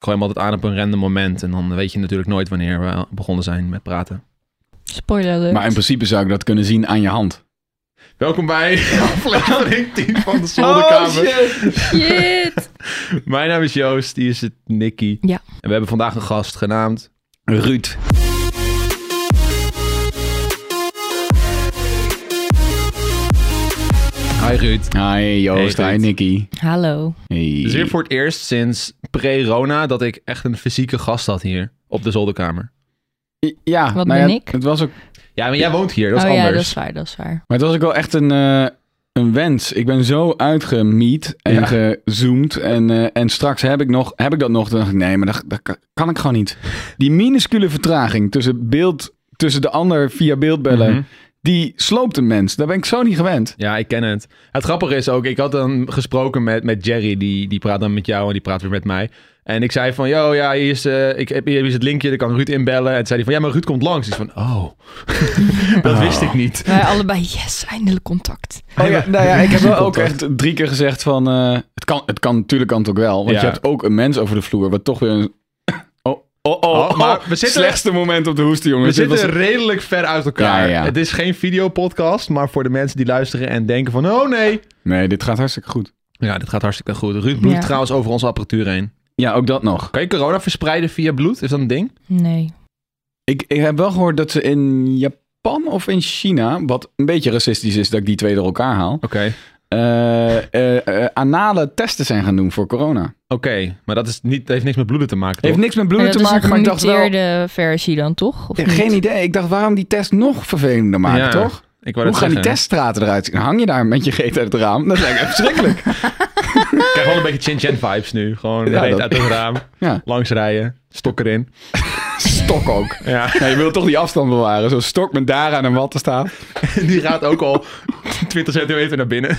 gooi hem altijd aan op een random moment. En dan weet je natuurlijk nooit wanneer we begonnen zijn met praten. Spoiler alert. Maar in principe zou ik dat kunnen zien aan je hand. Welkom bij aflevering 10 van de Zolderkamer. Shit. Mijn naam is Joost, die is het Nicky. Ja. En we hebben vandaag een gast genaamd Ruud. Hi Ruud. Hi Joost, Hey, hi. Nicky. Hallo. Hey. Het is weer voor het eerst sinds pre-Rona dat ik echt een fysieke gast had hier op de zolderkamer. Ja, Wat nou ben ja, ik? Het was ook, Ja, maar jij woont hier, dat is oh anders. ja, dat is waar, dat is waar. maar het was ook wel echt een, eh, een wens. Ik ben zo uitgemiet en Ja. gezoomd. En, eh, en straks heb ik, nog, heb ik dat nog. Dacht ik, nee, maar dat, dat kan- kan ik gewoon niet. Die minuscule vertraging tussen, beeld, tussen de ander via beeldbellen, Mhm. Die sloopt een mens. Daar ben ik zo niet gewend. Ja, ik ken het. Het grappige is ook, ik had dan gesproken met, met Jerry, die, die praat dan met jou en die praat weer met mij. En ik zei van, yo, ja, hier is, eh, ik heb, hier is het linkje, daar kan Ruud inbellen. En toen zei hij van, ja, maar Ruud komt langs. Ik van, oh, dat wist ik niet. Wij allebei, yes, eindelijk contact. Oh ja, nou ja, ik heb wel ook echt drie keer gezegd van... eh, het, kan, het kan, natuurlijk kan het ook wel. Want Ja. je hebt ook een mens over de vloer, wat toch weer een... Oh, oh, oh, maar oh, we zitten- Slechtste moment op de hoesten, We jongens. Dit zitten was- redelijk ver uit elkaar. Ja, ja. Het is geen videopodcast, maar voor de mensen die luisteren en denken van, oh nee. Nee, dit gaat hartstikke goed. Ja, dit gaat hartstikke goed. Ruud bloedt Ja. trouwens over onze apparatuur heen. Ja, ook dat nog. Kan je corona verspreiden via bloed? Is dat een ding? Nee. Ik, ik heb wel gehoord dat ze in Japan of in China... wat een beetje racistisch is dat ik die twee door elkaar haal... Oké. Anale testen zijn gaan doen voor corona. Oké, maar dat, is niet, dat heeft niks met bloeden te maken, Heeft niks met bloeden dat te is maken, een maar ik dacht wel... gemuteerde versie dan, toch? Of Ja, geen idee. Ik dacht, waarom die test nog vervelender maken, Ja, toch? Ik Hoe dat gaan die teststraten eruit zien? Hang je daar met je geet uit het raam? Dat lijkt me verschrikkelijk. Ik krijg wel een beetje Chin Chen vibes nu. Gewoon Ja, dat- uit het raam, Ja. langs rijden, stok erin. Stok ook. Ja, Ja, je wilt toch die afstand bewaren. Zo'n stok met daar aan een wat te staan. die gaat ook al 20 centimeter naar binnen.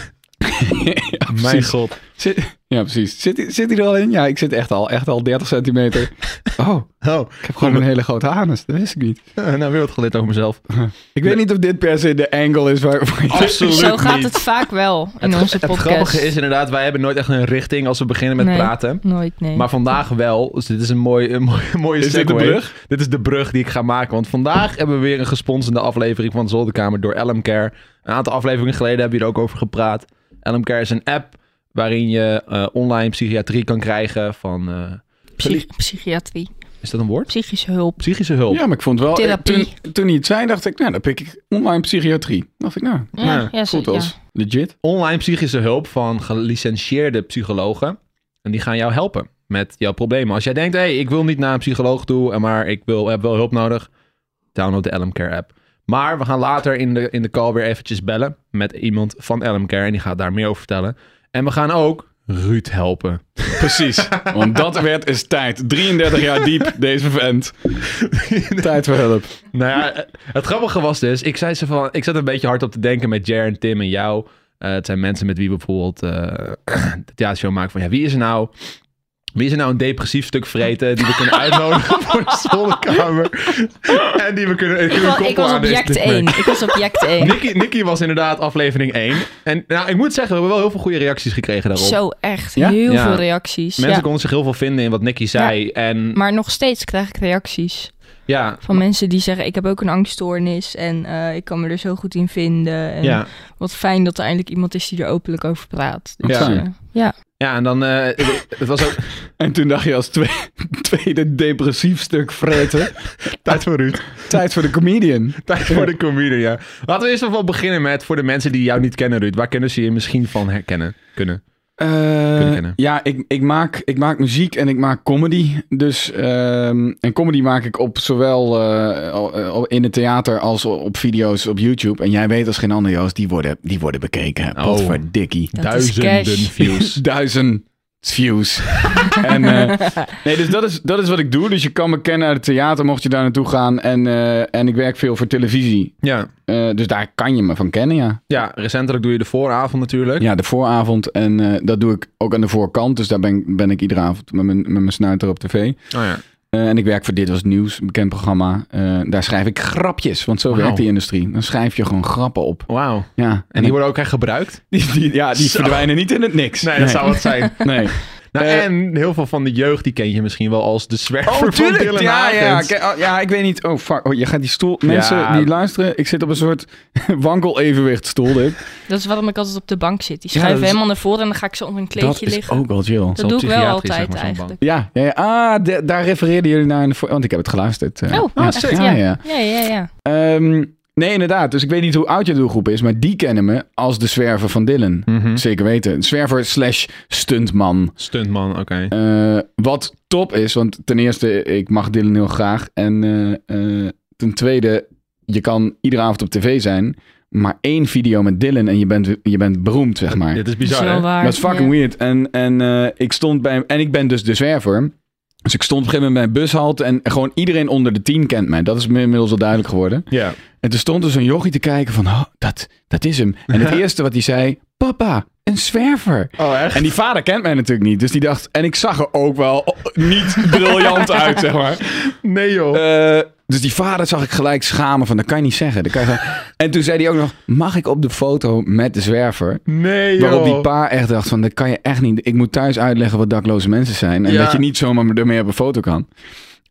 ja, Mijn god. Zit, ja, precies. Zit, hij- zit hij er al in? Ja, ik zit echt al, echt al 30 centimeter. Oh, Oh, ik heb gewoon een hele grote anus. Dat wist ik niet. nou weer wat geleerd over mezelf. Ik weet niet of dit per se de angle is waar... je- Absoluut Zo gaat niet. het vaak wel in Het, onze het podcast. grappige is inderdaad, wij hebben nooit echt een richting als we beginnen met Nee. praten. Nooit, nee. Maar vandaag wel. Dus dit is een, mooi, een mooie, mooie Is dit de brug? Dit is de brug die ik ga maken. Want vandaag hebben we weer een gesponsorde aflevering van de Zolderkamer door Elmcare. Een aantal afleveringen geleden hebben we hier ook over gepraat. Elmcare is een app waarin je eh, online psychiatrie kan krijgen van... eh, Psych- psychiatrie. is dat een woord? Psychische hulp. Psychische hulp. Ja, maar ik vond wel... Therapie. Toen, toen hij het zei, dacht ik... Nou, dan pik ik online psychiatrie. dacht ik, nou, Ja, Ja, ja, zo, goed ja. als legit. Online psychische hulp van gelicentieerde psychologen. En die gaan jou helpen met jouw problemen. Als jij denkt, hé, hey, ik wil niet naar een psycholoog toe, en maar ik wil, heb wel hulp nodig. Download de Elmcare app. Maar we gaan later in de, in de call weer eventjes bellen met iemand van Elmcare. En die gaat daar meer over vertellen. En we gaan ook Ruud helpen. Precies. Want dat werd is tijd. 33 jaar diep, deze vent. tijd voor hulp. Nou ja, het grappige was dus, ik zei ze van, ik zat een beetje hard op te denken met Jer en Tim en jou. Eh, het zijn mensen met wie we bijvoorbeeld eh de theatershow maken van, ja, wie is er nou, wie is er nou een depressief stuk vreten die we kunnen uitnodigen voor de zolderkamer en die we kunnen, kunnen Ik was, ik object stuk 1. Ik was object 1. Nicky, Nicky was inderdaad aflevering 1. En nou, ik moet zeggen, we hebben wel heel veel goede reacties gekregen daarop. Zo, echt. Ja? Heel Ja. veel reacties. Mensen ja. konden zich heel veel vinden in wat Nicky zei. En Maar nog steeds krijg ik reacties ja, van mensen die zeggen... ik heb ook een angststoornis en eh, ik kan me er zo goed in vinden. En ja. wat fijn dat er eindelijk iemand is die er openlijk over praat. Dus, Ja. eh, ja. ja, en dan, eh, het was ook En toen dacht je als twee, tweede depressief stuk vreten. tijd voor Ruud. Tijd voor de comedian. Tijd voor de comedian, ja. Laten we eerst even beginnen met, voor de mensen die jou niet kennen, Ruud. Waar kunnen ze je misschien van herkennen? Kunnen. Eh, kennen. ja, ik, ik, maak, ik maak muziek en ik maak comedy. Dus, ehm, en comedy maak ik op zowel eh, al in het theater als op video's op YouTube. En jij weet als geen ander, Joost, die worden, die worden bekeken. Oh. Potverdikkie. Dat is Duizenden views. Duizend views. en, eh, nee, dus dat is, dat is wat ik doe. Dus je kan me kennen uit het theater, mocht je daar naartoe gaan. En, eh, en ik werk veel voor televisie. Ja. Eh, dus daar kan je me van kennen, ja. ja, recentelijk doe je de vooravond natuurlijk. Ja, de vooravond. En dat doe ik ook aan de voorkant. Dus daar ben, ben ik iedere avond met mijn, met mijn snuiter op tv. Oh ja. Eh, en ik werk voor Dit Was Nieuws, een bekend programma. Eh, daar schrijf ik grapjes, want zo werkt die industrie. Dan schrijf je gewoon grappen op. Wauw. Ja, En die ik- worden ook echt gebruikt? die, die- ja, die Zo. verdwijnen niet in het niks. Nee, dat zou het zijn. Nee. Nou, Eh, en heel veel van de jeugd, die ken je misschien wel als de zwerver Oh, van tuurlijk. Dylan Ja, Hagens. Oh, ja, ik weet niet. Oh, fuck. Oh, je gaat die stoel... Mensen Ja. die luisteren, ik zit op een soort wankel-evenwichtstoel, dit. Dat is waarom ik altijd op de bank zit. Die Ja, schuiven is- helemaal naar voren en dan ga ik zo op een kleedje Dat is liggen. ook wel chill. Dat doe ik wel zeg altijd maar, eigenlijk. Ja, ja, ja. Ah, de- daar refereerden jullie naar in de... vo- Want ik heb het geluisterd. eh. Oh, ja, echt? ja, Ja. ja. Ja, ja, ja. Nee, inderdaad. Dus ik weet niet hoe oud je doelgroep is, maar die kennen me als de zwerver van Dylan. Mhm. Zeker weten. Zwerver slash stuntman. Stuntman, oké. Eh, wat top is, want ten eerste, ik mag Dylan heel graag. En eh, eh, ten tweede, je kan iedere avond op tv zijn, maar één video met Dylan en je bent, je bent beroemd, zeg maar. Dit is Dat is bizar, wel hè? waar. Dat is fucking weird. En, en eh, ik stond bij en ik ben dus de zwerver. Dus ik stond op een gegeven moment bij een bushalte en gewoon iedereen onder de tien kent mij. Dat is me inmiddels wel duidelijk geworden. Ja. En toen stond er zo'n jochie te kijken van, oh, dat, dat is hem. En het eerste wat hij zei, papa, een zwerver. Oh, echt? En die vader kent mij natuurlijk niet. Dus die dacht, en ik zag er ook wel niet briljant uit, zeg maar. Nee, joh. Eh, dus die vader zag ik gelijk schamen van, dat kan je niet zeggen. Dat kan je En toen zei hij ook nog, mag ik op de foto met de zwerver? nee, joh. Waarop die pa echt dacht van, dat kan je echt niet. Ik moet thuis uitleggen wat dakloze mensen zijn. En Ja. dat je niet zomaar ermee op een foto kan.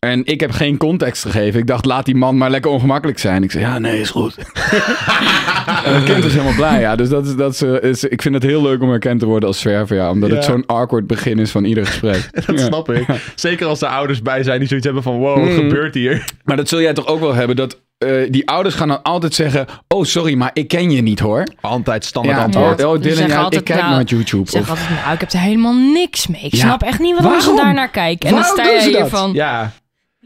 En ik heb geen context gegeven. Ik dacht, laat die man maar lekker ongemakkelijk zijn. Ik zei, ja, nee, is goed. en het kind is helemaal blij, ja. Dus dat is, dat is, eh, is- ik vind het heel leuk om herkend te worden als zwerver, ja. Omdat het zo'n awkward begin is van ieder gesprek. Dat Ja. snap ik. Zeker als er ouders bij zijn die zoiets hebben van... Wow, wat Mm. gebeurt hier? Maar dat zul jij toch ook wel hebben, dat eh, die ouders gaan dan altijd zeggen... Oh, sorry, maar ik ken je niet, hoor. Altijd standaard Ja, antwoord. Ja. oh, Ze Dylan, zeggen ja, ik altijd, kijk nou, naar YouTube. Ik zeg Of- altijd, nou, ik heb er helemaal niks mee. Ik Ja. snap echt niet waarom, ze daar naar kijken. En dan Waarom sta doen ze je hier dat? van... Ja.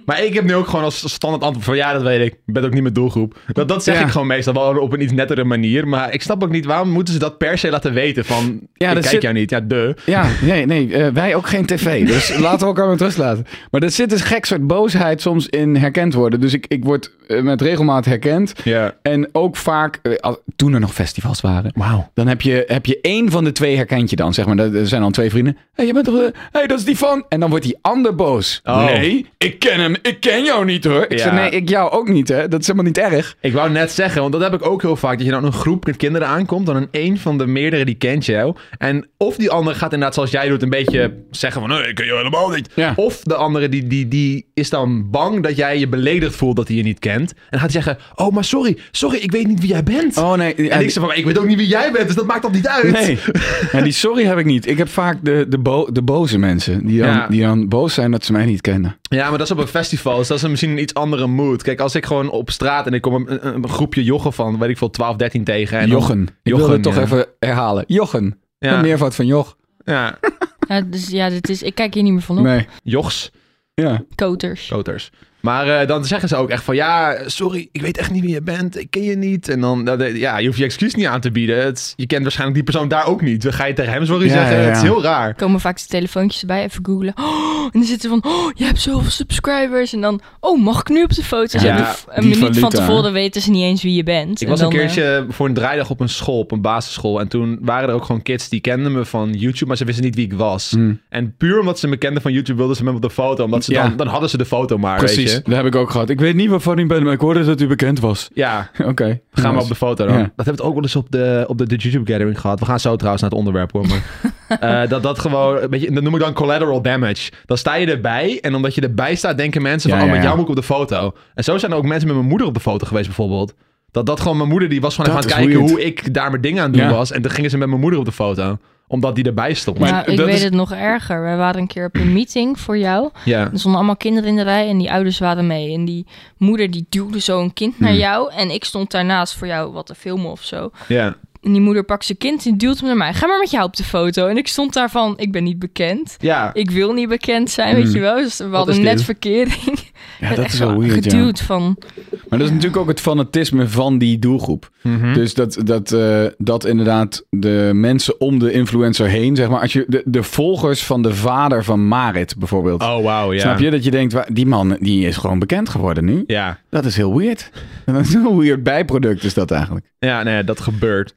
Maar ik heb nu ook gewoon als standaard antwoord van... Ja, dat weet ik. Ik ben ook niet mijn doelgroep. Dat, dat zeg Ja. ik gewoon meestal wel op een iets nettere manier. Maar ik snap ook niet... Waarom moeten ze dat per se laten weten? Van, Ja, ik dat kijk zit- jou niet. Ja, de. Ja, nee, nee eh, wij ook geen tv. Dus laten we elkaar met rust laten. Maar er zit dus gek soort boosheid soms in herkend worden. Dus ik, ik word eh, met regelmaat herkend. Ja. En ook vaak, eh, toen er nog festivals waren... Wauw. Dan heb je, heb je één van de twee herkent je dan. Zeg maar, er zijn dan twee vrienden. Hé, hey, je bent toch... Hé, hey, dat is die van... En dan wordt die ander boos. Oh. Nee, ik ken hem. Ik ken jou niet, hoor. Ik Ja. zeg, nee, ik jou ook niet, hè. Dat is helemaal niet erg. Ik wou net zeggen, want dat heb ik ook heel vaak. Dat je dan een groep met kinderen aankomt. Dan een van de meerdere die kent jou. En of die andere gaat inderdaad zoals jij doet een beetje zeggen van... Nee, ik ken je helemaal niet. Ja. Of de andere die, die, die is dan bang dat jij je beledigd voelt dat hij je niet kent. En gaat zeggen... Oh, maar sorry. Sorry, ik weet niet wie jij bent. Oh, nee. en ik zeg van, ik weet ook niet wie jij bent. Dus dat maakt toch niet uit? Nee, ja, die sorry heb ik niet. Ik heb vaak de, de, bo- de boze mensen die dan, Ja. die dan boos zijn dat ze mij niet kennen. Ja, maar dat is op een festival. Dus dat is misschien een iets andere mood. Kijk, als ik gewoon op straat en ik kom een, een, groepje jochen van, weet ik veel, 12, 13 tegen. En dan- Jochen. Ik Jochen, toch ja. even herhalen. Jochen. Ja. Een meervoud van Joch. Ja, Ja, dus ja, dit is, ik kijk hier niet meer van op. Nee. jochs. Ja. Koters. Koters. Maar eh, dan zeggen ze ook echt van... Ja, sorry, ik weet echt niet wie je bent. Ik ken je niet. En dan... dat- Ja, je hoeft je excuus niet aan te bieden. Het, je kent waarschijnlijk die persoon daar ook niet. Dan ga je tegen hem sorry Ja, zeggen. ja, ja. Het is heel raar. komen vaak de telefoontjes erbij, even googlen. Oh, en dan zitten ze van, oh, je hebt zoveel subscribers. En dan, oh, mag ik nu op de foto's? Ja, en een die minuut van tevoren weten ze niet eens wie je bent. Ik En was dan, een eh, keertje voor een draaidag op een school, op een basisschool. En toen waren er ook gewoon kids die kenden me van YouTube, maar ze wisten niet wie ik was. Hm. En puur omdat ze me kenden van YouTube, wilden ze me op de foto. Omdat ze Ja. dan, dan hadden ze de foto maar, weet Precies. Je. Dat heb ik ook gehad. Ik weet niet waarvan u bent, maar ik hoorde dat u bekend was. Ja, Oké. gaan we op de foto dan. Ja. Dat hebben we het ook wel eens op de, op de, de YouTube Gathering gehad. We gaan zo trouwens naar het onderwerp hoor. Maar, eh, dat dat gewoon, een beetje, dat noem ik dan collateral damage. Dan sta je erbij en omdat je erbij staat, denken mensen van, Ja, oh, ja, met jou moet ik op de foto. En zo zijn er ook mensen met mijn moeder op de foto geweest bijvoorbeeld. Dat dat gewoon mijn moeder, die was gewoon even aan het kijken weird. hoe ik daar mijn dingen aan doen Ja. was. En toen gingen ze met mijn moeder op de foto. Omdat die erbij stond. Maar ik dat weet is- het nog erger. We waren een keer op een meeting voor jou. ja. Er stonden allemaal kinderen in de rij en die ouders waren mee. En die moeder die duwde zo een kind naar Hmm. jou. En ik stond daarnaast voor jou wat te filmen of zo. ja. En die moeder pakt zijn kind en duwt hem naar mij. Ga maar met jou op de foto. En ik stond daar van, ik ben niet bekend. Ja. Ik wil niet bekend zijn, weet Hmm. je wel. Dus we hadden net verkering. Ja, dat is wel weird, ja. Geduwd van... Maar dat is natuurlijk ook het fanatisme van die doelgroep. Mhm. Dus dat, dat, eh, dat inderdaad de mensen om de influencer heen, zeg maar, als je de, de volgers van de vader van Marit bijvoorbeeld. Oh, wauw, ja. Snap je dat je denkt, wa- die man die is gewoon bekend geworden nu? Ja. Dat is heel weird. Dat is een weird bijproduct is dat eigenlijk. Ja, nee, dat gebeurt.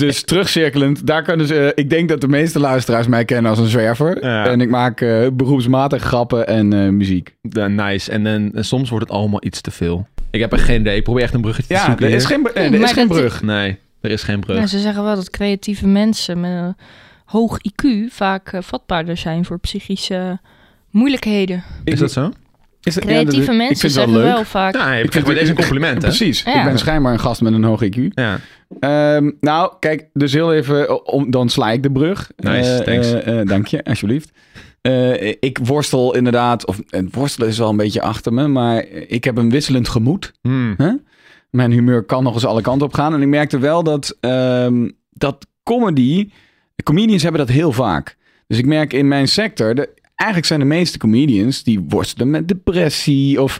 Dus terugcirkelend, daar kunnen ze. ik denk dat de meeste luisteraars mij kennen als een zwerver. Ja. En ik maak eh, beroepsmatig grappen en eh, muziek. Ja, nice. En, dan en soms wordt het allemaal iets te veel. Ik heb er geen idee. Ik probeer echt een bruggetje te Ja, zoeken er is geen, br- eh, er is geen brug. Nee, er is geen brug. Nou, ze zeggen wel dat creatieve mensen met een hoog IQ vaak eh, vatbaarder zijn voor psychische moeilijkheden. Is dat zo? Is het- ja, Creatieve dat- ik mensen vind het zeggen wel wel, leuk. vaak... Ja, Ik vind bij deze een het- compliment, hè? Precies. Ja. Ik ben schijnbaar een gast met een hoog IQ. Ja. Ehm, nou, kijk, dus heel even, om, dan sla ik de brug. Nice, Eh, thanks. eh, eh, dank je, alsjeblieft. Eh, ik worstel inderdaad, of eh, worstelen is wel een beetje achter me, maar ik heb een wisselend gemoed. Hmm. Hè? Mijn humeur kan nog eens alle kanten op gaan. En ik merkte wel dat, ehm, dat comedy, comedians hebben dat heel vaak. Dus ik merk in mijn sector, de, eigenlijk zijn de meeste comedians die worstelen met depressie of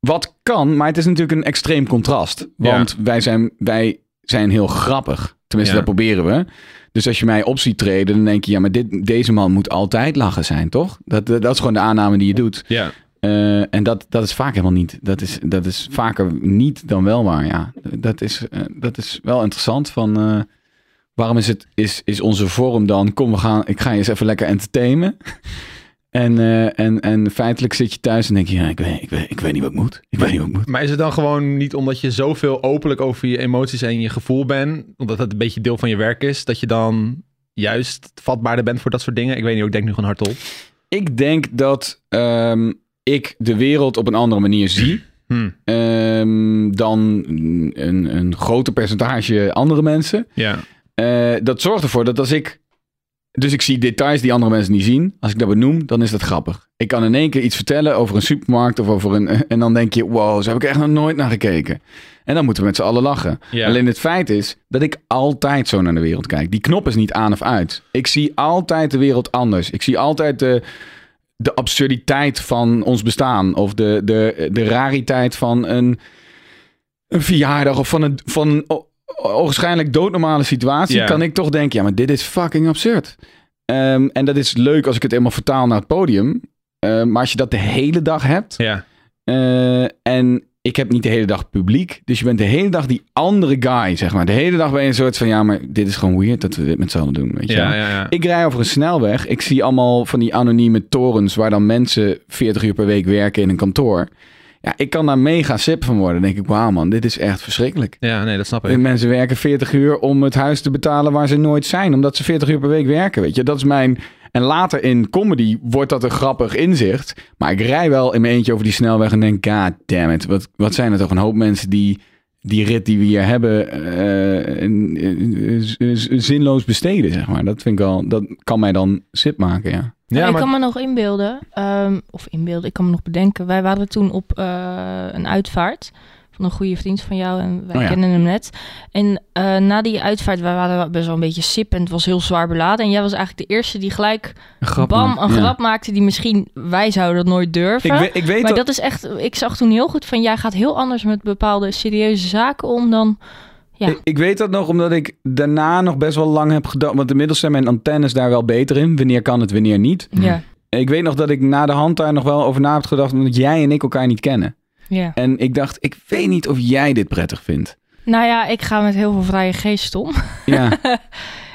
wat kan, maar het is natuurlijk een extreem contrast. Want wij, zijn, wij zijn heel grappig. Tenminste, Ja. dat proberen we. Dus als je mij op ziet treden, dan denk je, ja, maar dit, deze man moet altijd lachen zijn, toch? Dat, dat is gewoon de aanname die je doet. Ja. Eh, en dat, dat is vaak helemaal niet. Dat is, dat is vaker niet dan wel waar, ja. Dat is, eh, dat is wel interessant van... eh, waarom is, het, is, is onze vorm dan... Kom, we gaan, ik ga je eens even lekker entertainen. en, eh, en, en feitelijk zit je thuis en denk je... Ja, ik, weet, ik, weet, ik weet niet wat ik moet. Ik weet niet wat ik moet. Maar is het dan gewoon niet omdat je zoveel openlijk over je emoties en je gevoel bent, omdat het een beetje deel van je werk is, dat je dan juist vatbaarder bent voor dat soort dingen? Ik weet niet, ik denk nu gewoon hardop. Ik denk dat ehm, ik de wereld op een andere manier zie... Hmm. ehm, dan een, een groter percentage andere mensen. Ja. Eh, dat zorgt ervoor dat als ik. Dus ik zie details die andere mensen niet zien. Als ik dat benoem, dan is dat grappig. Ik kan in één keer iets vertellen over een supermarkt of over een. En dan denk je, wow, zo heb ik echt nog nooit naar gekeken. En dan moeten we met z'n allen lachen. Ja. Alleen het feit is dat ik altijd zo naar de wereld kijk. Die knop is niet aan of uit. Ik zie altijd de wereld anders. Ik zie altijd de, de absurditeit van ons bestaan. Of de, de, de rariteit van een, een verjaardag. Of van een, van ogenschijnlijk doodnormale situatie. Kan ik toch denken, ja, maar dit is fucking absurd. Ehm, en dat is leuk als ik het eenmaal vertaal naar het podium. Ehm, maar als je dat de hele dag hebt. Ja. eh, en ik heb niet de hele dag publiek. Dus je bent de hele dag die andere guy, zeg maar. De hele dag ben je een soort van... Ja, maar dit is gewoon weird dat we dit met z'n allen doen, weet je wel. Ja, ja, ja. Ik rij over een snelweg. Ik zie allemaal van die anonieme torens... waar dan mensen 40 uur per week werken in een kantoor. Ja, ik kan daar mega sip van worden. Dan denk ik, wauw man, dit is echt verschrikkelijk. Ja, nee, dat snap En ik. Mensen werken 40 uur om het huis te betalen waar ze nooit zijn. Omdat ze 40 uur per week werken, weet je. Dat is mijn... En later in comedy wordt dat een grappig inzicht. Maar ik rij wel in mijn eentje over die snelweg en denk... God damn it, wat, wat zijn er toch een hoop mensen die... Die rit die we hier hebben, eh, zinloos besteden, zeg maar. Dat vind ik wel, dat kan mij dan sip maken, ja. Ja, ik maar kan me nog inbeelden, ehm, of inbeelden, ik kan me nog bedenken. Wij waren toen op eh, een uitvaart van een goede vriend van jou en wij Oh ja. kennen hem net. En eh, na die uitvaart, wij waren best wel een beetje sip en het was heel zwaar beladen. En jij was eigenlijk de eerste die gelijk, Een grap bam, een ja. grap maakte die misschien, wij zouden dat nooit durven. Ik, weet- ik weet maar dat... dat is echt, ik zag toen heel goed van, jij gaat heel anders met bepaalde serieuze zaken om dan... Ja. Ik, ik weet dat nog omdat ik daarna nog best wel lang heb gedacht. Want inmiddels zijn mijn antennes daar wel beter in. Wanneer kan het, wanneer niet. Ja, Ik weet nog dat ik na de hand daar nog wel over na heb gedacht. Omdat jij en ik elkaar niet kennen. ja. En ik dacht, ik weet niet of jij dit prettig vindt. Nou ja, ik ga met heel veel vrije geest om. Ja,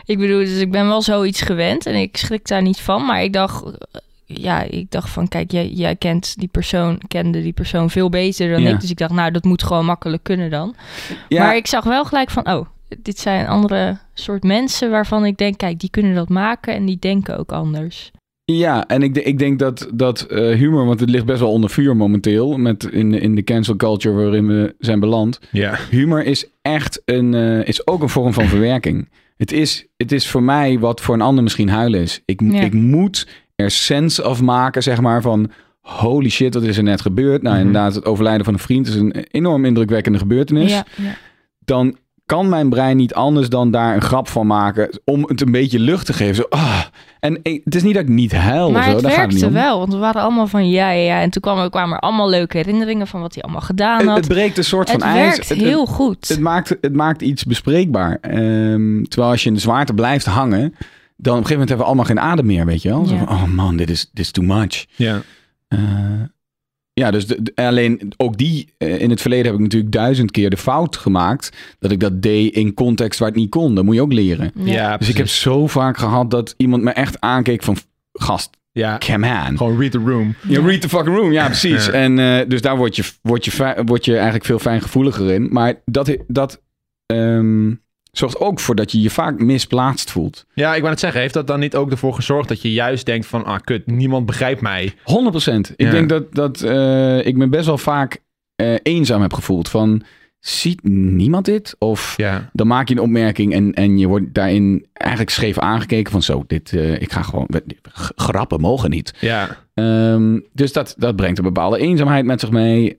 Ik bedoel, dus ik ben wel zoiets gewend en ik schrik daar niet van. Maar ik dacht, ja, ik dacht van, kijk, jij, jij kent die persoon, kende die persoon veel beter dan Ja. ik. Dus ik dacht, nou, dat moet gewoon makkelijk kunnen dan. ja Maar ik zag wel gelijk van, oh, dit zijn andere soort mensen waarvan ik denk, kijk, die kunnen dat maken en die denken ook anders. ja en ik, ik denk dat, dat eh, humor, want het ligt best wel onder vuur momenteel. Met in, in de cancel culture waarin we zijn beland. ja. Humor is echt een, eh, is ook een vorm van verwerking. Het is, het is voor mij wat voor een ander misschien huilen is. Ik, Ja. ik moet er sense of maken, zeg maar, van holy shit, wat is er net gebeurd? Nou, Mhm. inderdaad, het overlijden van een vriend is een enorm indrukwekkende gebeurtenis. Ja, ja. Dan kan mijn brein niet anders dan daar een grap van maken om het een beetje lucht te geven. Zo, ah. En ik- het is niet dat ik niet huil Maar of zo, het daar gaat het niet werkte wel, want we waren allemaal van ja, ja, ja. En toen kwamen, kwamen er allemaal leuke herinneringen van wat hij allemaal gedaan had. het breekt een soort Het van ijs. werkt Het- het- heel goed. Het maakt, het maakt iets bespreekbaar. Ehm, terwijl als je in de zwaarte blijft hangen, dan op een gegeven moment hebben we allemaal geen adem meer, weet je wel? Ja. van, oh man, dit is, dit is too much. ja. Eh, ja, dus de- alleen ook die, eh, in het verleden heb ik natuurlijk duizend keer de fout gemaakt dat ik dat deed in context waar het niet kon. Dat moet je ook leren. Ja, Dus ik heb zo vaak gehad dat iemand me echt aankeek van, gast, Ja, come on. gewoon read the room. Ja, read the fucking room. Ja, precies. Ja. En eh, dus daar word je, word, je, word je eigenlijk veel fijngevoeliger in. Maar dat, dat ehm, zorgt ook voor dat je je vaak misplaatst voelt. Ja, ik wou net zeggen, heeft dat dan niet ook ervoor gezorgd dat je juist denkt van, ah kut, niemand begrijpt mij. 100 procent. Ik Ja. denk dat, dat eh, ik me best wel vaak eh, eenzaam heb gevoeld. Van, ziet niemand dit? Of Ja, dan maak je een opmerking en, en je wordt daarin eigenlijk scheef aangekeken van zo, dit, eh, ik ga gewoon, grappen mogen niet. ja, Ehm, dus dat, dat brengt een bepaalde eenzaamheid met zich mee.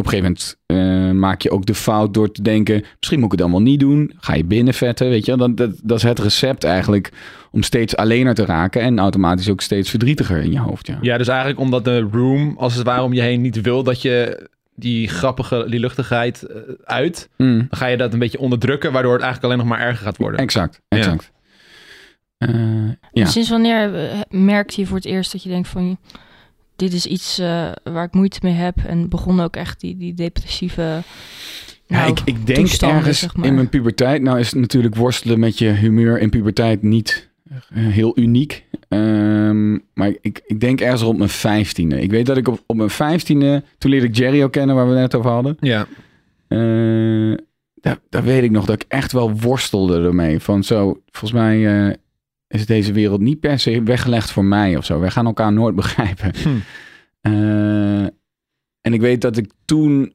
Op een gegeven moment eh, maak je ook de fout door te denken, misschien moet ik het dan wel niet doen. Ga je binnenvetten, weet je. wel. Dat, dat, dat is het recept eigenlijk om steeds allener te raken en automatisch ook steeds verdrietiger in je hoofd. Ja. ja, dus eigenlijk omdat de room als het ware om je heen niet wil dat je die grappige, die luchtigheid eh, uit, Mm, dan ga je dat een beetje onderdrukken, waardoor het eigenlijk alleen nog maar erger gaat worden. exact, exact. Eh, ja. Sinds wanneer merkte je voor het eerst dat je denkt van... dit is iets eh, waar ik moeite mee heb. En begon ook echt die, die depressieve Ja, nou, ik, ik denk ergens zeg maar. in mijn puberteit. Nou is natuurlijk worstelen met je humeur in puberteit niet eh, heel uniek. Ehm, maar ik, ik denk ergens rond mijn vijftiende. Ik weet dat ik op, op mijn vijftiende, toen leerde ik Jerry ook kennen, waar we net over hadden. Ja, Eh, daar, daar weet ik nog dat ik echt wel worstelde ermee. Van zo, volgens mij eh, is deze wereld niet per se weggelegd voor mij of zo. Wij gaan elkaar nooit begrijpen. Hm. Eh, en ik weet dat ik toen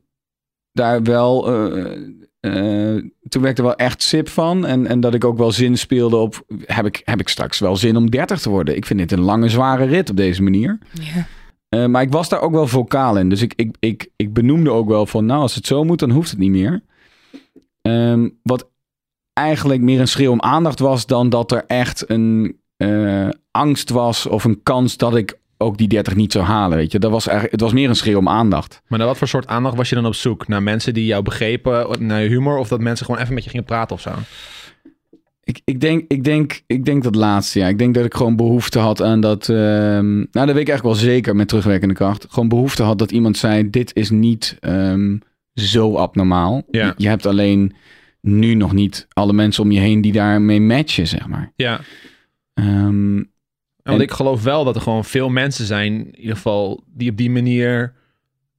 daar wel. eh, eh, toen werd ik er wel echt sip van. En, en dat ik ook wel zin speelde op. Heb ik, heb ik straks wel zin om 30 te worden? Ik vind dit een lange, zware rit op deze manier. Ja. Eh, maar ik was daar ook wel vocaal in. Dus ik, ik, ik, ik benoemde ook wel van. Nou, als het zo moet, dan hoeft het niet meer. Ehm, wat eigenlijk meer een schreeuw om aandacht was. dan dat er echt een eh, angst was. of een kans dat ik ook die 30 niet zou halen. Weet je, dat was eigenlijk, het was meer een schreeuw om aandacht. maar naar wat voor soort aandacht was je dan op zoek? Naar mensen die jou begrepen, naar je humor, of dat mensen gewoon even met je gingen praten of zo? Ik, ik, denk, ik, denk, ik denk dat laatste, ja. Ik denk dat ik gewoon behoefte had aan dat... ehm, nou, dat weet ik eigenlijk wel zeker met terugwerkende kracht. Gewoon behoefte had dat iemand zei... dit is niet ehm, zo abnormaal. Ja. Je, je hebt alleen nu nog niet alle mensen om je heen... die daarmee matchen, zeg maar. Ja, Ehm, want ik geloof wel dat er gewoon veel mensen zijn, in ieder geval, die op die manier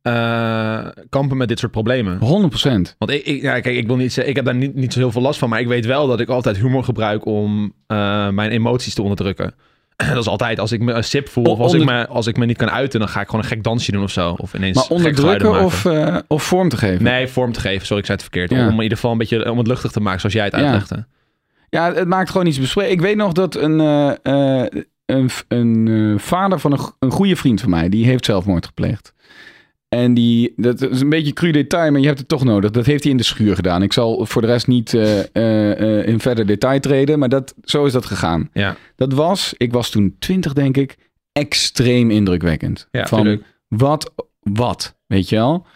eh, kampen met dit soort problemen. 100% Want ik, ik, ja, kijk, ik wil niet zeggen, ik heb daar niet, niet zo heel veel last van, maar ik weet wel dat ik altijd humor gebruik om eh, mijn emoties te onderdrukken. Dat is altijd, als ik me een sip voel, of als, Onder- ik me, als ik me niet kan uiten, dan ga ik gewoon een gek dansje doen of zo. Of ineens Maar onderdrukken of, eh, of vorm te geven? Nee, vorm te geven. Sorry, ik zei het verkeerd. Ja. Om in ieder geval een beetje om het luchtig te maken, zoals jij het uitlegde. Ja, het maakt gewoon iets bespreken. Ik weet nog dat een, eh, eh, een, een vader van een, een goede vriend van mij, die heeft zelfmoord gepleegd. En die, dat is een beetje cru detail, maar je hebt het toch nodig. Dat heeft hij in de schuur gedaan. Ik zal voor de rest niet eh, eh, eh, in verder detail treden, maar dat, zo is dat gegaan. Ja, Dat was, ik was toen twintig denk ik, extreem indrukwekkend. ja van, tuurlijk. wat, wat, weet je wel?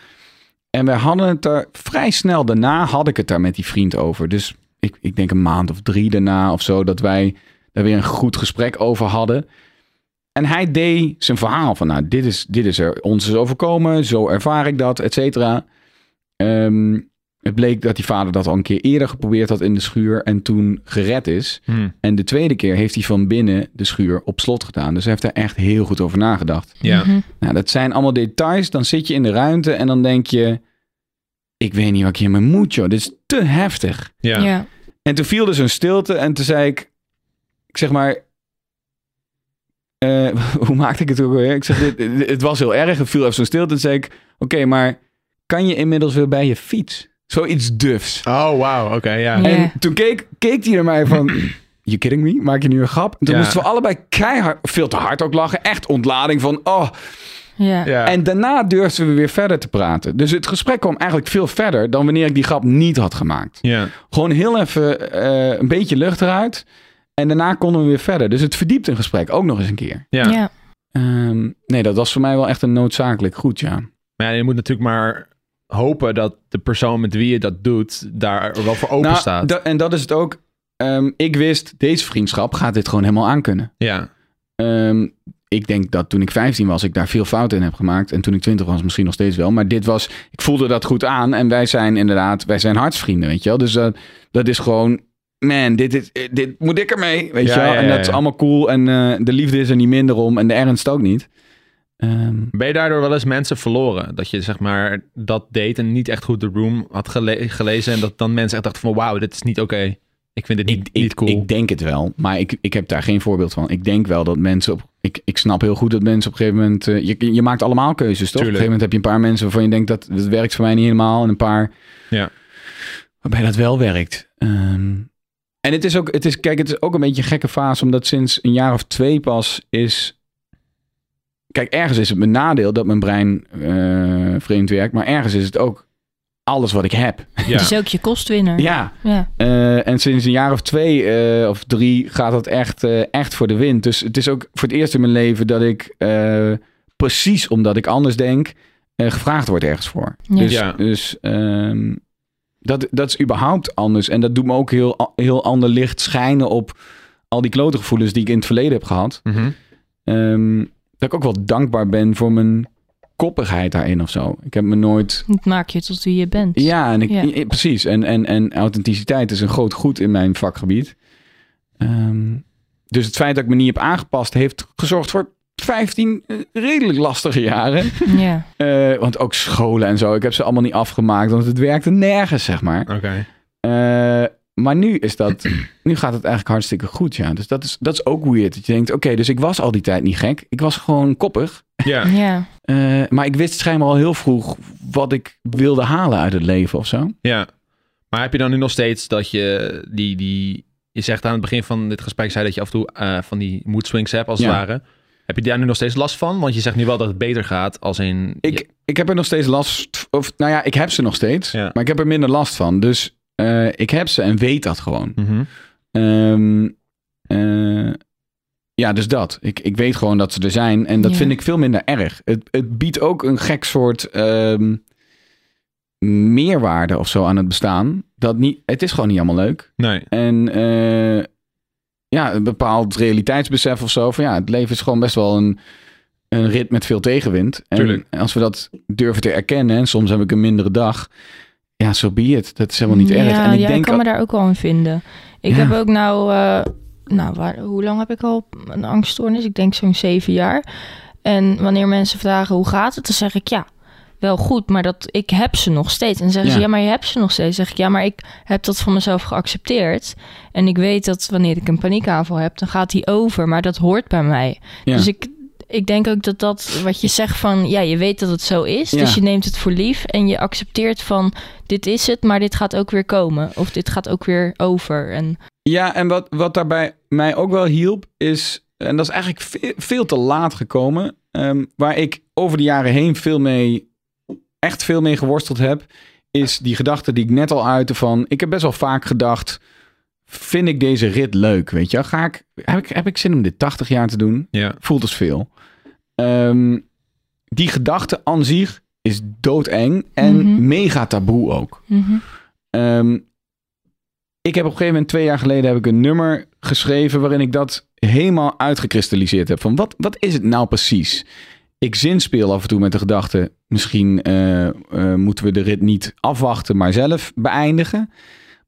En we hadden het daar vrij snel daarna had ik het daar met die vriend over. Dus ik, ik denk een maand of drie daarna of zo, dat wij daar weer een goed gesprek over hadden. En hij deed zijn verhaal van, nou, dit is, dit is er ons is overkomen, zo ervaar ik dat, et cetera. Ehm, het bleek dat die vader dat al een keer eerder geprobeerd had in de schuur en toen gered is. Hm, En de tweede keer heeft hij van binnen de schuur op slot gedaan. Dus hij heeft daar echt heel goed over nagedacht. ja. Mhm. Nou, dat zijn allemaal details. Dan zit je in de ruimte en dan denk je... Ik weet niet wat ik hiermee moet, joh. Dit is te heftig. ja. Ja. En toen viel dus een stilte en toen zei ik... Ik zeg maar... eh, hoe maakte ik het ook weer? Ik zeg, dit, dit- het was heel erg. Er viel even zo'n stilte. Toen zei ik... Oké, maar kan je inmiddels weer bij je fiets? Zoiets dufs. Oh, wauw. Oké, ja. En toen keek, keek hij naar mij van... You kidding me? Maak je nu een grap? En toen Ja. moesten we allebei keihard, veel te hard ook lachen. Echt ontlading van... Oh, Ja. Ja. En daarna durfden we weer verder te praten. Dus het gesprek kwam eigenlijk veel verder dan wanneer ik die grap niet had gemaakt. ja. Gewoon heel even eh, een beetje lucht eruit. En daarna konden we weer verder. Dus het verdiept een gesprek ook nog eens een keer. Ja. Ja. Ehm, nee, dat was voor mij wel echt een noodzakelijk goed, ja. Maar ja, je moet natuurlijk maar hopen dat de persoon met wie je dat doet, daar wel voor open Nou, staat. da- en dat is het ook. Ehm, ik wist, deze vriendschap gaat dit gewoon helemaal aankunnen. Ja, Ehm, ik denk dat toen ik 15 was, ik daar veel fouten in heb gemaakt. En toen ik 20 was, misschien nog steeds wel. Maar dit was, ik voelde dat goed aan. En wij zijn inderdaad, wij zijn hartsvrienden, weet je wel. Dus dat dat is gewoon, man, dit, dit, dit moet ik ermee, weet Ja, je wel. en dat is allemaal cool. En eh, de liefde is er niet minder om. En de ernst ook niet. Ehm, Ben je daardoor wel eens mensen verloren? Dat je zeg maar dat deed en niet echt goed de room had gele- gelezen. En dat dan mensen echt dachten van wauw, dit is niet oké. Ik vind dit niet, ik, niet cool. ik denk het wel, maar ik, ik heb daar geen voorbeeld van. Ik denk wel dat mensen op. Ik, ik snap heel goed dat mensen op een gegeven moment. eh, je, je maakt allemaal keuzes, toch? Op een gegeven moment heb je een paar mensen waarvan je denkt dat dat werkt voor mij niet helemaal. En een paar Ja. waarbij dat wel werkt. Ehm, en het is ook, het is, kijk, het is ook een beetje een gekke fase, omdat sinds een jaar of twee pas is. Kijk, ergens is het mijn nadeel dat mijn brein eh, vreemd werkt, maar ergens is het ook alles wat ik heb. ja. Het is ook je kostwinner. Ja, Ja. eh, en sinds een jaar of twee eh, of drie gaat dat echt, eh, echt voor de wind. Dus het is ook voor het eerst in mijn leven dat ik eh, precies omdat ik anders denk, eh, gevraagd word ergens voor. Ja. Dus, Ja. dus ehm, dat, dat is überhaupt anders. En dat doet me ook heel, heel ander licht schijnen op al die klote gevoelens die ik in het verleden heb gehad. Mhm. Ehm, dat ik ook wel dankbaar ben voor mijn koppigheid daarin of zo. Ik heb me nooit Het maakt je tot wie je bent. ja, en ik, Ja. i- precies. En, en, en authenticiteit is een groot goed in mijn vakgebied. Ehm, dus het feit dat ik me niet heb aangepast, heeft gezorgd voor 15 eh, redelijk lastige jaren. Ja. Eh, want ook scholen en zo, ik heb ze allemaal niet afgemaakt, want het werkte nergens, zeg maar. Oké. Eh, maar nu is dat, nu gaat het eigenlijk hartstikke goed, ja. Dus dat is, dat is ook weird. Dat je denkt, oké, dus ik was al die tijd niet gek. Ik was gewoon koppig. Ja. Ja. Eh, maar ik wist schijnbaar al heel vroeg wat ik wilde halen uit het leven of zo. ja. Maar heb je dan nu nog steeds dat je die, die... Je zegt aan het begin van dit gesprek, zei dat je af en toe eh, van die mood swings hebt, als het Ja. ware. Heb je daar nu nog steeds last van? Want je zegt nu wel dat het beter gaat als in... Ik, ik heb er nog steeds last of nou ja, ik heb ze nog steeds, Ja. maar ik heb er minder last van. Dus eh, ik heb ze en weet dat gewoon. Mhm. Ehm, eh, ja, dus dat. Ik, ik weet gewoon dat ze er zijn en dat Ja. vind ik veel minder erg. Het, het biedt ook een gek soort ehm, meerwaarde of zo aan het bestaan. Dat niet, het is gewoon niet allemaal leuk. Nee. En eh, ja, een bepaald realiteitsbesef of zo. Van ja, het leven is gewoon best wel een, een rit met veel tegenwind. En Tuurlijk. als we dat durven te erkennen, en soms heb ik een mindere dag. Ja, zo be it. Dat is helemaal niet ja, erg. En ik ja, denk, ik kan me daar ook wel in vinden. Ik Ja. heb ook nou, eh, nou waar, hoe lang heb ik al een angststoornis? Ik denk zo'n zeven jaar. En wanneer mensen vragen hoe gaat het, dan zeg ik ja, wel goed, maar dat ik heb ze nog steeds. En zeggen ze Ja. ja, maar je hebt ze nog steeds. Dan zeg ik ja, maar ik heb dat van mezelf geaccepteerd. En ik weet dat wanneer ik een paniekaanval heb, dan gaat die over. Maar dat hoort bij mij. Ja. Dus ik, ik denk ook dat dat wat je zegt van ja, je weet dat het zo is. Ja. Dus je neemt het voor lief en je accepteert van dit is het, maar dit gaat ook weer komen. Of dit gaat ook weer over. En Ja, en wat, wat daarbij mij ook wel hielp, is, en dat is eigenlijk veel, veel te laat gekomen, ehm, waar ik over de jaren heen veel mee, echt veel mee geworsteld heb, is die gedachte die ik net al uitte van, ik heb best wel vaak gedacht, vind ik deze rit leuk, weet je? Ga ik, heb ik, heb ik zin om dit 80 jaar te doen? Ja. Voelt als veel. Ehm, die gedachte aan zich is doodeng en Mhm. mega taboe ook. mhm. Ehm, ik heb op een gegeven moment, twee jaar geleden, heb ik een nummer geschreven waarin ik dat helemaal uitgekristalliseerd heb. Van wat, wat is het nou precies? Ik zinspeel af en toe met de gedachte, misschien eh, eh, moeten we de rit niet afwachten, maar zelf beëindigen.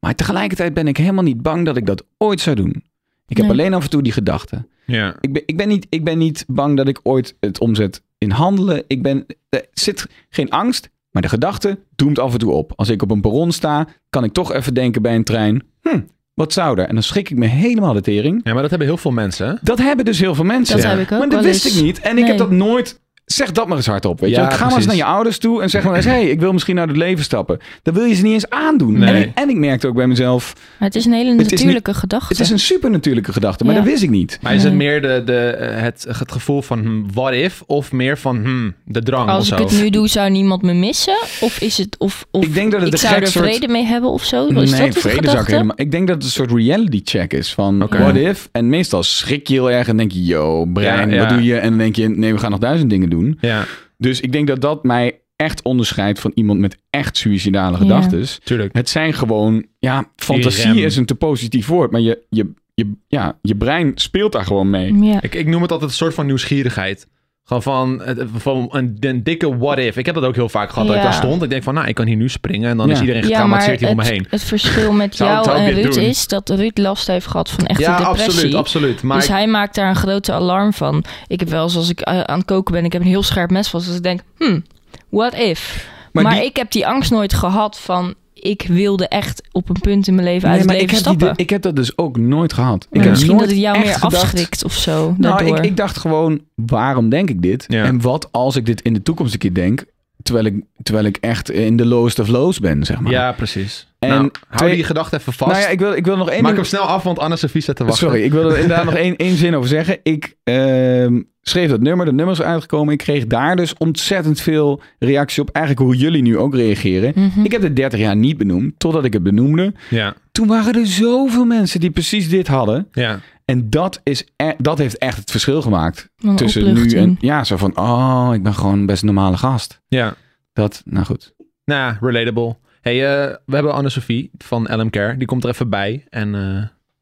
Maar tegelijkertijd ben ik helemaal niet bang dat ik dat ooit zou doen. Ik heb Nee. alleen af en toe die gedachte. Ja. Ik ben, ik, ben niet, ik ben niet bang dat ik ooit het omzet in handelen. Ik ben, er zit geen angst, maar de gedachte doemt af en toe op. Als ik op een perron sta, kan ik toch even denken bij een trein. Hm, wat zou er? En dan schrik ik me helemaal de tering. ja, maar dat hebben heel veel mensen. hè? Dat hebben dus heel veel mensen. Dat Ja. heb ik ook maar dat wist eens. ik niet. En ik heb dat nooit... Zeg dat maar eens hardop. Weet Ja, je? Ga maar eens naar je ouders toe en zeg maar eens... hey, ik wil misschien uit het leven stappen. Dan wil je ze niet eens aandoen. Nee. En, ik, en ik merkte ook bij mezelf... Maar het is een hele natuurlijke gedachte. Het is een supernatuurlijke gedachte, maar Ja. dat wist ik niet. Maar is het meer de, de, eh, het, het gevoel van hm, what if? Of meer van hm, de drang Als of ik zo? het nu doe, zou niemand me missen? Of is het of, of Ik denk dat het ik een zou er soort- vrede mee hebben of zo? Is nee, dat vrede zou ik helemaal... Ik denk dat het een soort reality check is van what if. En meestal schrik je heel erg en denk je, yo, brein, Ja, ja. wat doe je? En dan denk je, nee, we gaan nog duizend dingen doen. Ja, Dus ik denk dat dat mij echt onderscheidt van iemand met echt suïcidale Ja. gedachten. tuurlijk. Het zijn gewoon, ja, fantasie is een te positief woord, maar je, je, je, ja, je brein speelt daar gewoon mee. Ja. Ik, ik noem het altijd een soort van nieuwsgierigheid. Gewoon van, van een, een dikke what if. Ik heb dat ook heel vaak gehad. Dat ik Ja. daar stond. Ik denk van, nou, ik kan hier nu springen. En dan Ja. is iedereen Ja, getraumatiseerd hier om me het, heen. het verschil met jou en Ruud doen? is dat Ruud last heeft gehad van echte ja, depressie. absoluut, absoluut. Maar dus ik- hij maakt daar een grote alarm van. Ik heb wel eens als ik eh, aan het koken ben, ik heb een heel scherp mes vast. Dus ik denk, hmm, what if? Maar Maar, die- ik heb die angst nooit gehad van... Ik wilde echt op een punt in mijn leven Nee, uit maar het ik leven heb, die, ik heb dat dus ook nooit gehad. Ik heb misschien nooit dat het jou meer gedacht- afschrikt of zo. Nou, ik, ik dacht gewoon, waarom denk ik dit? Ja. En wat als ik dit in de toekomst een keer denk, terwijl ik, terwijl ik echt in de lowest of lows ben, zeg maar. ja, precies. En nou, hou die gedachte even vast. Nou ja, ik wil, ik wil nog één Maak ding- hem snel af, want Anne-Sophie zit te wachten. Sorry, ik wil er inderdaad nog één, één zin over zeggen. Ik ehm, schreef dat nummer, dat nummer is uitgekomen. Ik kreeg daar dus ontzettend veel reactie op. Eigenlijk hoe jullie nu ook reageren. Mhm. Ik heb het 30 jaar niet benoemd, totdat ik het benoemde. Ja, Toen waren er zoveel mensen die precies dit hadden. ja. En dat, is e- dat heeft echt het verschil gemaakt. Een tussen nu en... Ja, zo van, oh, ik ben gewoon best een normale gast. Ja, Dat, nou goed. nou ja, relatable. hey, eh, we hebben Anne-Sophie van LM Care. Die komt er even bij. En eh,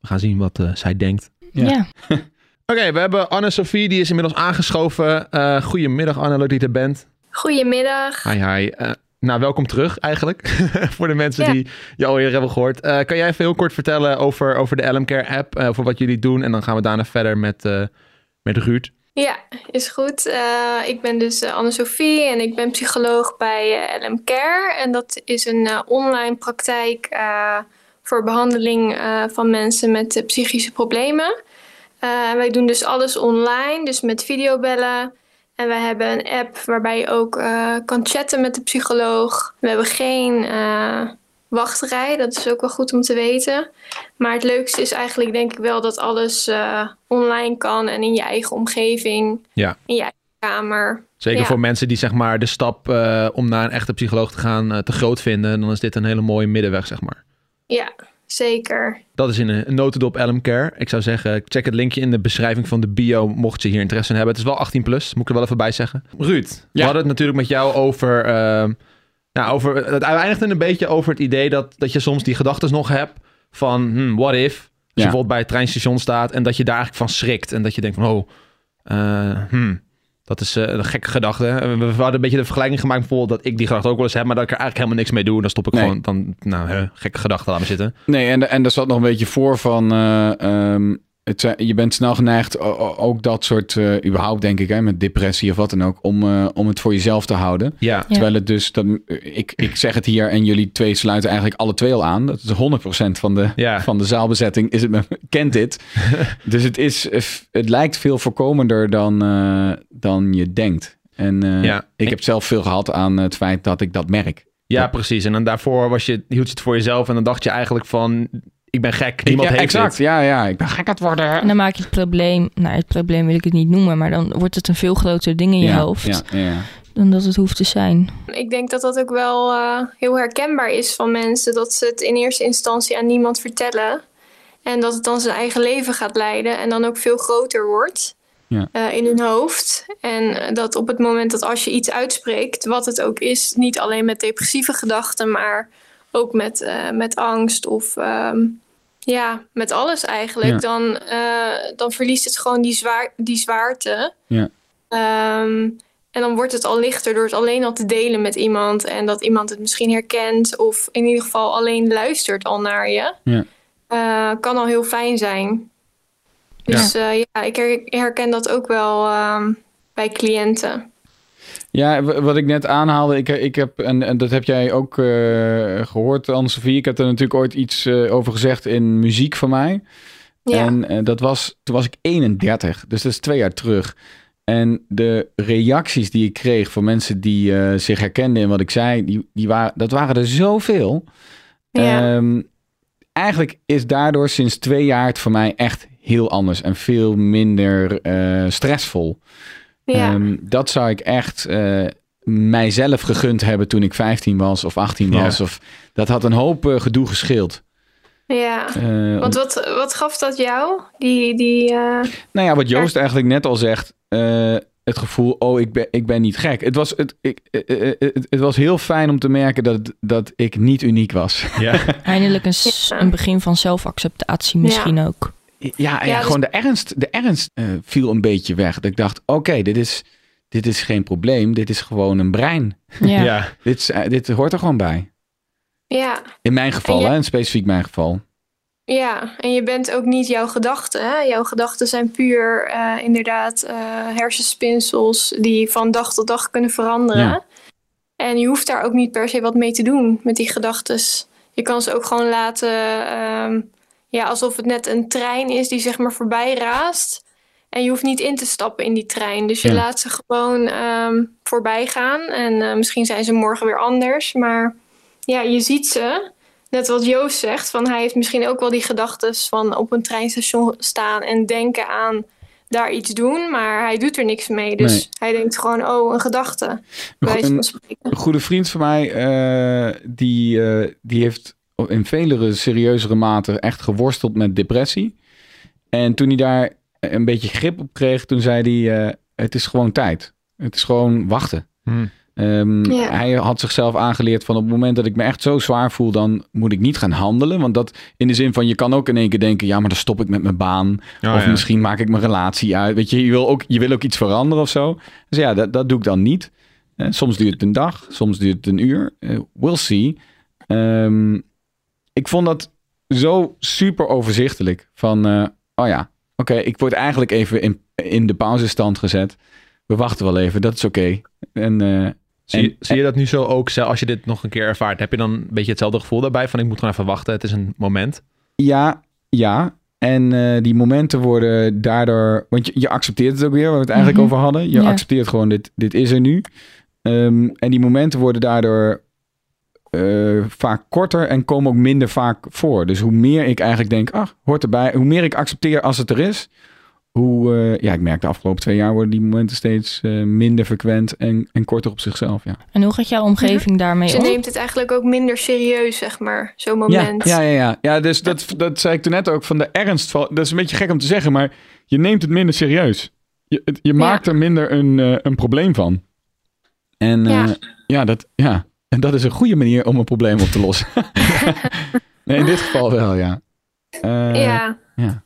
we gaan zien wat eh, zij denkt. Ja. Ja. Oké, we hebben Anne-Sophie. Die is inmiddels aangeschoven. Eh goedemiddag Anne, leuk dat je er bent. Goedemiddag. Hi, hi. Nou, welkom terug eigenlijk. Voor de mensen Ja. die je al eerder hebben gehoord. Eh, kan jij even heel kort vertellen over, over de LM Care app? over wat jullie doen? En dan gaan we daarna verder met, eh met Ruud. Ja, is goed. Ik ben dus Anne-Sophie en ik ben psycholoog bij LM Care. En dat is een online praktijk voor behandeling eh, van mensen met psychische problemen. Wij doen dus alles online, dus met videobellen. En wij hebben een app waarbij je ook eh, kan chatten met de psycholoog. We hebben geen eh, wachtrij, dat is ook wel goed om te weten. Maar het leukste is eigenlijk denk ik wel dat alles eh, online kan en in je eigen omgeving, Ja. in je eigen kamer. Zeker Ja. voor mensen die zeg maar de stap om naar een echte psycholoog te gaan te groot vinden. Dan is dit een hele mooie middenweg, zeg maar. Ja, zeker. Dat is in een, notendop LM Care. Ik zou zeggen, check het linkje in de beschrijving van de bio, mocht je hier interesse in hebben. Het is wel 18 plus, moet ik er wel even bij zeggen. Ruud, we hadden het natuurlijk met jou over... eh, nou, over het eindigde een beetje over het idee dat, dat je soms die gedachten nog hebt van, hmm, what if? Als je bijvoorbeeld bij het treinstation staat en dat je daar eigenlijk van schrikt. En dat je denkt van, oh, eh, hmm, dat is eh, een gekke gedachte. We, we hadden een beetje de vergelijking gemaakt bijvoorbeeld dat ik die gedachte ook wel eens heb, maar dat ik er eigenlijk helemaal niks mee doe. En dan stop ik Nee. gewoon, dan, nou, hè, gekke gedachte, laat me zitten. Nee, en, en er zat nog een beetje voor van... eh, ehm, het, zijn- je bent snel geneigd, ook dat soort, eh, überhaupt denk ik, hè, met depressie of wat dan ook, om, eh, om het voor jezelf te houden. Ja. Terwijl het dus, dat, ik, ik zeg het hier en jullie twee sluiten eigenlijk alle twee al aan. Dat is 100% van de, Ja. van de zaalbezetting is het, me- kent dit. dus het, is, eh, het lijkt veel voorkomender dan, eh, dan je denkt. En eh, Ja. ik heb zelf veel gehad aan het feit dat ik dat merk. Ja, Ja. precies. En dan daarvoor was je, hield je het voor jezelf en dan dacht je eigenlijk van, ik ben gek, niemand ja, heeft exact. dit. Ja, ja, ik ben gek aan het worden. En dan maak je het probleem... Nou, het probleem wil ik het niet noemen... maar dan wordt het een veel groter ding in je hoofd... Ja, ja. dan dat het hoeft te zijn. Ik denk dat dat ook wel eh, heel herkenbaar is van mensen. Dat ze het in eerste instantie aan niemand vertellen. En dat het dan zijn eigen leven gaat leiden. En dan ook veel groter wordt Ja. eh, in hun hoofd. En dat op het moment dat als je iets uitspreekt, wat het ook is, niet alleen met depressieve gedachten, maar ook met, eh, met angst of ehm, ja, met alles eigenlijk. Ja. Dan, eh, dan verliest het gewoon die, zwaar, die zwaarte. Ja. Ehm, en dan wordt het al lichter door het alleen al te delen met iemand. En dat iemand het misschien herkent. Of in ieder geval alleen luistert al naar je. Ja. Eh, kan al heel fijn zijn. Dus ja, ja ik her- herken dat ook wel ehm, bij cliënten. Ja, wat ik net aanhaalde, ik, ik heb, en, en dat heb jij ook eh, gehoord, Anne-Sophie. Ik heb er natuurlijk ooit iets eh, over gezegd in muziek van mij. Ja, En eh, dat was, toen was ik 31, dus dat is twee jaar terug. En de reacties die ik kreeg van mensen die zich herkenden in wat ik zei, die, die waren, dat waren er zoveel. ja. Ehm, eigenlijk is daardoor sinds twee jaar het voor mij echt heel anders en veel minder stressvol. Ja. Ehm, dat zou ik echt eh, mijzelf gegund hebben toen ik 15 was of 18 Ja. was. Of, dat had een hoop eh, gedoe gescheeld. ja. Eh, Want wat, wat gaf dat jou? Die, die, eh, Nou ja, wat Joost eigenlijk net al zegt. eh, het gevoel, oh, ik ben, ik ben niet gek. Het was, het, ik, het, het was heel fijn om te merken dat, dat ik niet uniek was. Ja. Eindelijk een, een begin van zelfacceptatie misschien ook. Ja, en ja, dus- gewoon de ernst, de ernst eh, viel een beetje weg. Dat ik dacht, oké, dit is, dit is geen probleem, dit is gewoon een brein. Ja. Ja. Dit, eh, dit hoort er gewoon bij. Ja, In mijn geval, En je- hè, in specifiek mijn geval. ja, en je bent ook niet jouw gedachten. Hè? Jouw gedachten zijn puur eh, inderdaad eh, hersenspinsels die van dag tot dag kunnen veranderen. Ja. En je hoeft daar ook niet per se wat mee te doen met die gedachten. Je kan ze ook gewoon laten, ehm, ja, alsof het net een trein is die zeg maar voorbij raast. En je hoeft niet in te stappen in die trein. Dus je Ja. laat ze gewoon ehm, voorbij gaan. En eh, misschien zijn ze morgen weer anders. Maar ja, je ziet ze. Net wat Joost zegt, van hij heeft misschien ook wel die gedachten van op een treinstation staan en denken aan daar iets doen, maar hij doet er niks mee. Dus Nee. hij denkt gewoon, oh, een gedachte. Een goede vriend van mij, eh, die, eh, die heeft in vele serieuzere mate echt geworsteld met depressie. En toen hij daar een beetje grip op kreeg, toen zei hij, eh, het is gewoon tijd. Het is gewoon wachten. Hm. Ehm, Ja. Hij had zichzelf aangeleerd van op het moment dat ik me echt zo zwaar voel, dan moet ik niet gaan handelen. Want dat in de zin van je kan ook in één keer denken, ja, maar dan stop ik met mijn baan. Oh, of ja. misschien maak ik mijn relatie uit. Weet je, je wil ook, je wil ook iets veranderen of zo. Dus ja, dat, dat doe ik dan niet. Eh, soms duurt het een dag, soms duurt het een uur. Eh, we'll see. Ehm, ik vond dat zo super overzichtelijk. Van, eh, oh ja, oké, ik word eigenlijk even in, in de pauzestand gezet. We wachten wel even, dat is oké. En eh, Zie, je- En- zie je dat nu zo ook, zelf- als je dit nog een keer ervaart, heb je dan een beetje hetzelfde gevoel daarbij van ik moet gewoon even wachten, het is een moment. Ja, ja. En eh, die momenten worden daardoor... Want je, je accepteert het ook weer, waar we het eigenlijk Mhm. over hadden. Je Ja. accepteert gewoon, dit, dit is er nu. Ehm, en die momenten worden daardoor eh, vaak korter en komen ook minder vaak voor. Dus hoe meer ik eigenlijk denk, ach, hoort erbij. Hoe meer ik accepteer als het er is. Hoe, eh, ja, ik merk de afgelopen twee jaar worden die momenten steeds eh, minder frequent en, en korter op zichzelf. Ja. En hoe gaat jouw omgeving daarmee Dus je om? neemt het eigenlijk ook minder serieus, zeg maar, zo'n moment. ja, ja, ja. ja dus dat, dat zei ik toen net ook van de ernst van. Dat is een beetje gek om te zeggen, maar je neemt het minder serieus. Je, het- je maakt er minder een, een probleem van. En eh, ja. Ja. dat, ja, en dat is een goede manier om een probleem op te lossen. nee, in dit geval wel, ja. Eh, ja. ja.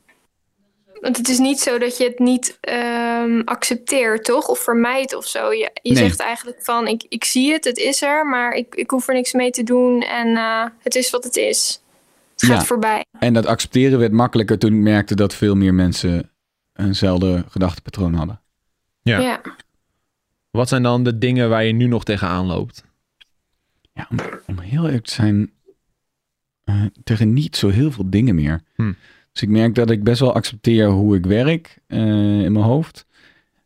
Want het is niet zo dat je het niet ehm, accepteert, toch? Of vermijdt of zo. Je, je Nee. zegt eigenlijk van, ik, ik zie het, het is er, maar ik, ik hoef er niks mee te doen en eh, het is wat het is. Het gaat Ja. voorbij. En dat accepteren werd makkelijker toen ik merkte dat veel meer mensen eenzelfde gedachtepatroon hadden. Ja. Ja. Wat zijn dan de dingen waar je nu nog tegenaan loopt? Ja, om, om heel eerlijk te zijn, eh, tegen niet zo heel veel dingen meer. Hm. Dus ik merk dat ik best wel accepteer hoe ik werk eh, in mijn hoofd.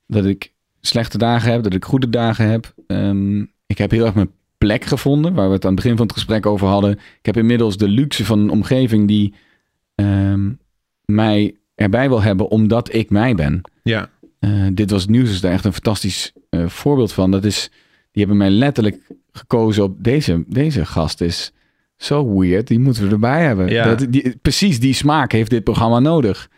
Dat ik slechte dagen heb, dat ik goede dagen heb. Ehm, ik heb heel erg mijn plek gevonden, waar we het aan het begin van het gesprek over hadden. Ik heb inmiddels de luxe van een omgeving die ehm, mij erbij wil hebben omdat ik mij ben. Ja, Eh, dit was nieuws, is daar echt een fantastisch eh, voorbeeld van. Dat is, die hebben mij letterlijk gekozen op deze, deze gast is zo weird, die moeten we erbij hebben. Ja. Dat, die, precies die smaak heeft dit programma nodig.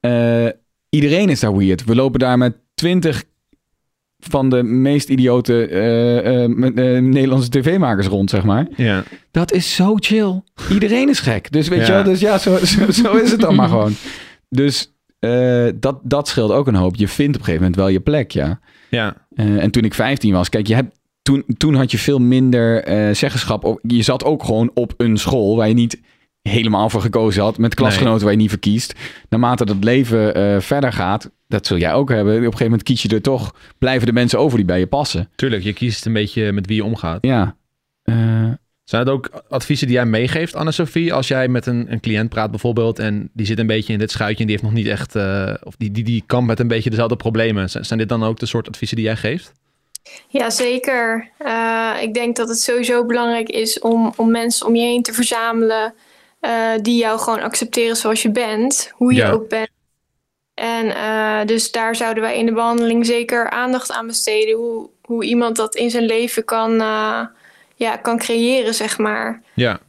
Eh, iedereen is daar weird. We lopen daar met twintig van de meest idiote eh, eh, Nederlandse tv-makers rond, zeg maar. ja. Dat is zo chill. Iedereen is gek. Dus weet Ja. je wel, dus ja, zo, zo, zo is het dan maar gewoon. Dus dat, dat scheelt ook een hoop. Je vindt op een gegeven moment wel je plek, ja. ja. En toen ik 15 was, kijk, je hebt, toen, toen had je veel minder eh, zeggenschap. Je zat ook gewoon op een school waar je niet helemaal voor gekozen had. Met klasgenoten waar je niet verkiest. Naarmate dat leven eh, verder gaat, dat zul jij ook hebben. Op een gegeven moment kies je er toch, blijven de mensen over die bij je passen. Tuurlijk, je kiest een beetje met wie je omgaat. Ja. Eh, Zijn het ook adviezen die jij meegeeft, Anne-Sophie? Als jij met een, een cliënt praat bijvoorbeeld en die zit een beetje in dit schuitje en die heeft nog niet echt, of die, die, die kampt met een beetje dezelfde problemen. Zijn, zijn dit dan ook de soort adviezen die jij geeft? Ja, zeker. Eh, ik denk dat het sowieso belangrijk is om, om mensen om je heen te verzamelen eh, die jou gewoon accepteren zoals je bent, hoe je Ja. ook bent. En eh, dus daar zouden wij in de behandeling zeker aandacht aan besteden, hoe, hoe iemand dat in zijn leven kan, ja, kan creëren, zeg maar. Ja,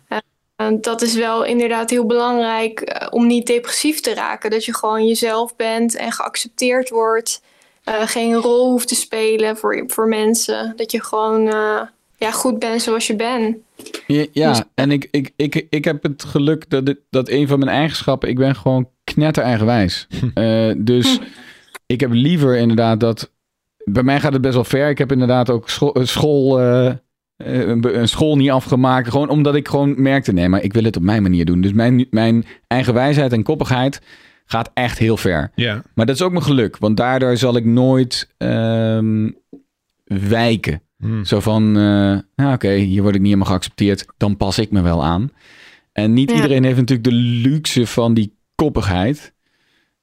dat is wel inderdaad heel belangrijk om niet depressief te raken. Dat je gewoon jezelf bent en geaccepteerd wordt. Eh, geen rol hoeft te spelen voor, voor mensen. Dat je gewoon eh, ja, goed bent zoals je bent. Ja, Dus- ja, en ik, ik, ik, ik heb het geluk dat, dit, dat een van mijn eigenschappen, ik ben gewoon knetter eigenwijs. Eh, dus ik heb liever inderdaad dat bij mij gaat het best wel ver. Ik heb inderdaad ook school, eh, eh, eh, een school niet afgemaakt. Gewoon omdat ik gewoon merkte, nee, maar ik wil het op mijn manier doen. Dus mijn, mijn eigen wijsheid en koppigheid gaat echt heel ver. Ja. Maar dat is ook mijn geluk, want daardoor zal ik nooit ehm, wijken. Hm. Zo van, eh, nou, oké, hier word ik niet helemaal geaccepteerd. Dan pas ik me wel aan. En niet Ja. iedereen heeft natuurlijk de luxe van die koppigheid.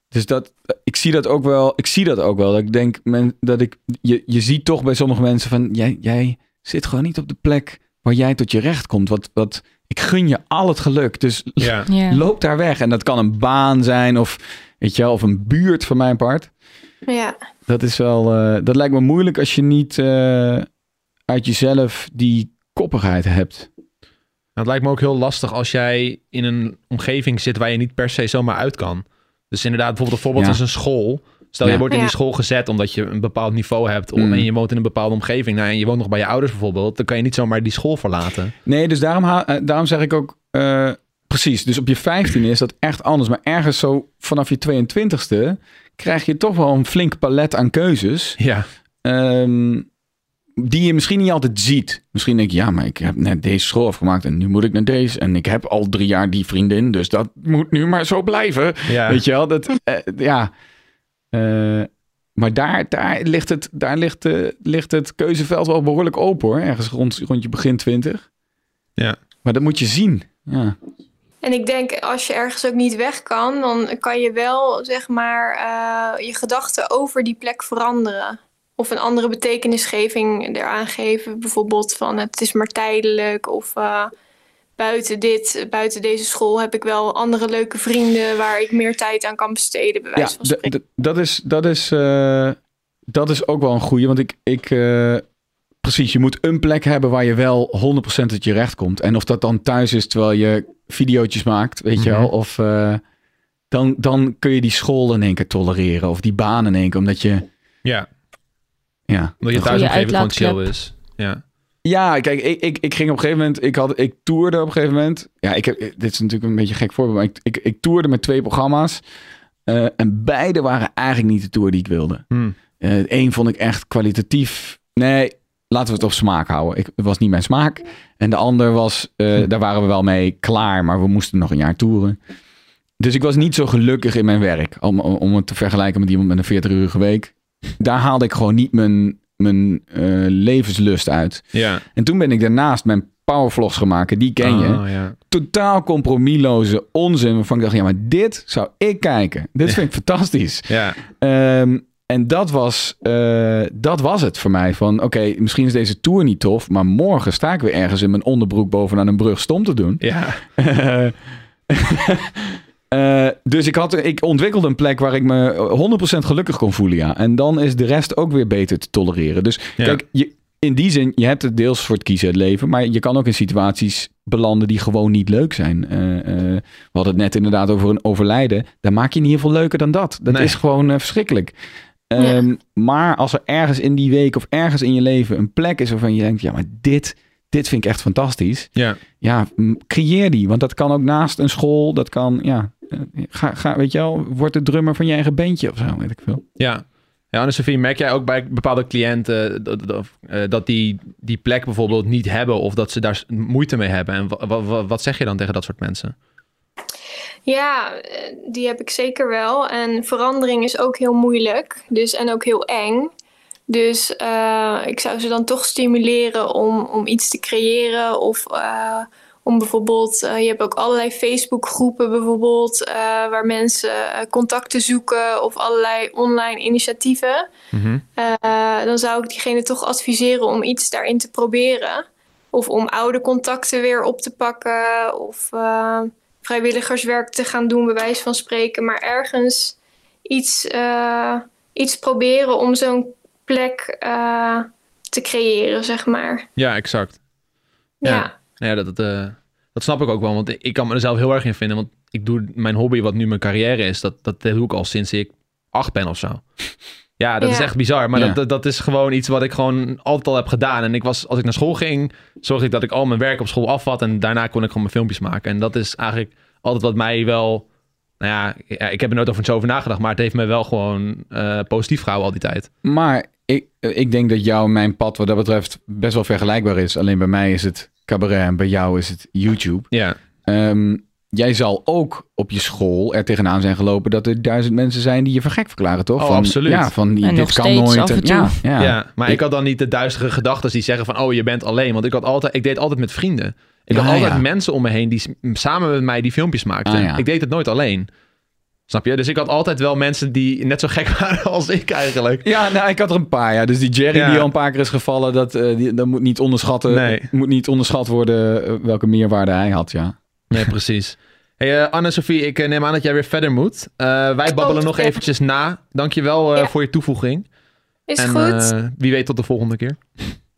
Dus dat, ik zie dat ook wel. Ik zie dat ook wel. Dat ik denk men, dat ik. Je, je ziet toch bij sommige mensen van. Jij, jij zit gewoon niet op de plek waar jij tot je recht komt. Wat, wat, ik gun je al het geluk. Dus Ja. Ja. loop daar weg. En dat kan een baan zijn of, weet je wel, of een buurt van mijn part. Ja, Dat is wel. eh, dat lijkt me moeilijk als je niet eh, uit jezelf die koppigheid hebt. Nou, het lijkt me ook heel lastig als jij in een omgeving zit waar je niet per se zomaar uit kan. Dus inderdaad, bijvoorbeeld een voorbeeld Ja. is een school. Stel, je wordt in die school gezet omdat je een bepaald niveau hebt. Mm. En je woont in een bepaalde omgeving. Nou, en je woont nog bij je ouders bijvoorbeeld. Dan kan je niet zomaar die school verlaten. Nee, dus daarom, ha- eh, daarom zeg ik ook. eh, precies. Dus op je 15 is dat echt anders. Maar ergens zo vanaf je 22ste krijg je toch wel een flink palet aan keuzes. Ja, ehm, die je misschien niet altijd ziet. Misschien denk je, ja, maar ik heb net deze school afgemaakt en nu moet ik naar deze. En ik heb al drie jaar die vriendin, dus dat moet nu maar zo blijven. ja. Weet je wel? Dat, eh, ja. Eh, maar daar, daar, ligt het, daar ligt, eh, ligt het keuzeveld wel behoorlijk open hoor. Ergens rond, rond je begin 20. Ja. Maar dat moet je zien. Ja. en ik denk als je ergens ook niet weg kan, dan kan je wel zeg maar eh, je gedachten over die plek veranderen. Of een andere betekenisgeving eraan geven. Bijvoorbeeld van het is maar tijdelijk. Of eh, buiten dit, buiten deze school heb ik wel andere leuke vrienden waar ik meer tijd aan kan besteden. Bij Ja, van dat is, dat, is, eh, dat is ook wel een goeie. Want ik, ik eh, precies, je moet een plek hebben waar je wel 100% tot je recht komt. En of dat dan thuis is terwijl je videootjes maakt, weet je Mhm. wel. Of eh, dan, dan kun je die school in één keer tolereren. Of die baan in één keer, omdat je... ja. Ja, Omdat je Goeie thuisomgeving gewoon chill is. Ja. Ja, kijk, ik, ik, ik ging op een gegeven moment, ik, had, ik toerde op een gegeven moment. Ja, ik heb, dit is natuurlijk een beetje een gek voorbeeld, maar ik, ik, ik toerde met twee programma's. Eh, en beide waren eigenlijk niet de tour die ik wilde. Hm. Eén vond ik echt kwalitatief. Nee, laten we het op smaak houden. Ik, het was niet mijn smaak. En de ander was, eh, Hm. daar waren we wel mee klaar, maar we moesten nog een jaar toeren. Dus ik was niet zo gelukkig in mijn werk. Om, om, om het te vergelijken met iemand met een 40-urige week. Daar haalde ik gewoon niet mijn, mijn eh, levenslust uit. Ja. En toen ben ik daarnaast mijn powervlogs maken. Die ken je. Oh, ja. Totaal compromisloze onzin. Waarvan ik dacht, ja, maar dit zou ik kijken. Dit vind ik fantastisch. Ja. Ehm, en dat was, eh, dat was het voor mij. Van oké, misschien is deze tour niet tof. Maar morgen sta ik weer ergens in mijn onderbroek bovenaan een brug stom te doen. Ja. Eh, dus ik, had, ik ontwikkelde een plek waar ik me 100% gelukkig kon voelen. Ja. En dan is de rest ook weer beter te tolereren. Dus Ja. kijk, je, in die zin, je hebt het deels voor het kiezen, het leven. Maar je kan ook in situaties belanden die gewoon niet leuk zijn. Eh, eh, we hadden het net inderdaad over een overlijden. Daar maak je niet heel veel leuker dan dat. Dat Nee. is gewoon eh, verschrikkelijk. Ehm, Maar als er ergens in die week of ergens in je leven een plek is waarvan je denkt, ja, maar dit, dit vind ik echt fantastisch. Ja. Ja, creëer die. Want dat kan ook naast een school. Dat kan, ja, eh, ga, ga, weet je wel, word de drummer van je eigen bandje of zo, weet ik veel. Ja. Ja, Anne-Sophie, merk jij ook bij bepaalde cliënten dat, dat, eh, dat die die plek bijvoorbeeld niet hebben of dat ze daar moeite mee hebben? En wa- wa- wat zeg je dan tegen dat soort mensen? Ja, eh, die heb ik zeker wel. En verandering is ook heel moeilijk. Dus, en ook heel eng. Dus eh, ik zou ze dan toch stimuleren om, om iets te creëren. Of eh, om bijvoorbeeld, eh, je hebt ook allerlei Facebookgroepen bijvoorbeeld, eh, waar mensen eh, contacten zoeken of allerlei online initiatieven. Mhm. Dan zou ik diegene toch adviseren om iets daarin te proberen. Of om oude contacten weer op te pakken. Of vrijwilligerswerk te gaan doen, bij wijze van spreken. Maar ergens iets, iets proberen om zo'n plek te creëren, zeg maar. Ja, exact. Ja. Ja. Ja, dat, eh, dat snap ik ook wel. Want ik- kan me er zelf heel erg in vinden. Want ik doe mijn hobby, wat nu mijn carrière is, dat, dat doe ik al sinds ik acht ben of zo. Ja, dat is echt bizar. Maar Ja. dat, dat, is gewoon iets wat ik gewoon altijd al heb gedaan. En ik was, als ik naar school ging, zorgde ik dat ik al mijn werk op school afvat. En daarna kon ik gewoon mijn filmpjes maken. En dat is eigenlijk altijd wat mij wel... Nou ja, ik heb er nooit over zo over nagedacht. Maar het heeft me wel gewoon eh, positief gehouden al die tijd. Maar ik, ik denk dat jou en mijn pad wat dat betreft best wel vergelijkbaar is. Alleen bij mij is het cabaret en bij jou is het YouTube. Ja. Ehm, jij zal ook op je school er tegenaan zijn gelopen dat er duizend mensen zijn die je voor gek verklaren, toch? Oh, van, absoluut. Ja, van die, En dit nog kan nooit. af en toe. Ja, ja. Ja, maar ik, Ik- had dan niet de duistere gedachten die zeggen van, oh, je bent alleen. Want ik, had altijd, ik deed altijd met vrienden. Ik had altijd ja. mensen om me heen die samen met mij die filmpjes maakten. Ah, ja. Ik deed het nooit alleen. Snap je? Dus ik had altijd wel mensen die net zo gek waren als ik eigenlijk. Ja, nou, ik had er een paar, ja. Dus die Jerry Ja. die al een paar keer is gevallen, dat, eh, die, dat moet, niet onderschatten, Nee. moet niet onderschat worden eh, welke meerwaarde hij had, ja. Nee, precies. Hey, eh, Anne-Sophie, ik neem aan dat jij weer verder moet. Eh, wij babbelen nog eventjes na. Dankjewel uh, Ja. voor je toevoeging. Is en goed. wie weet tot de volgende keer.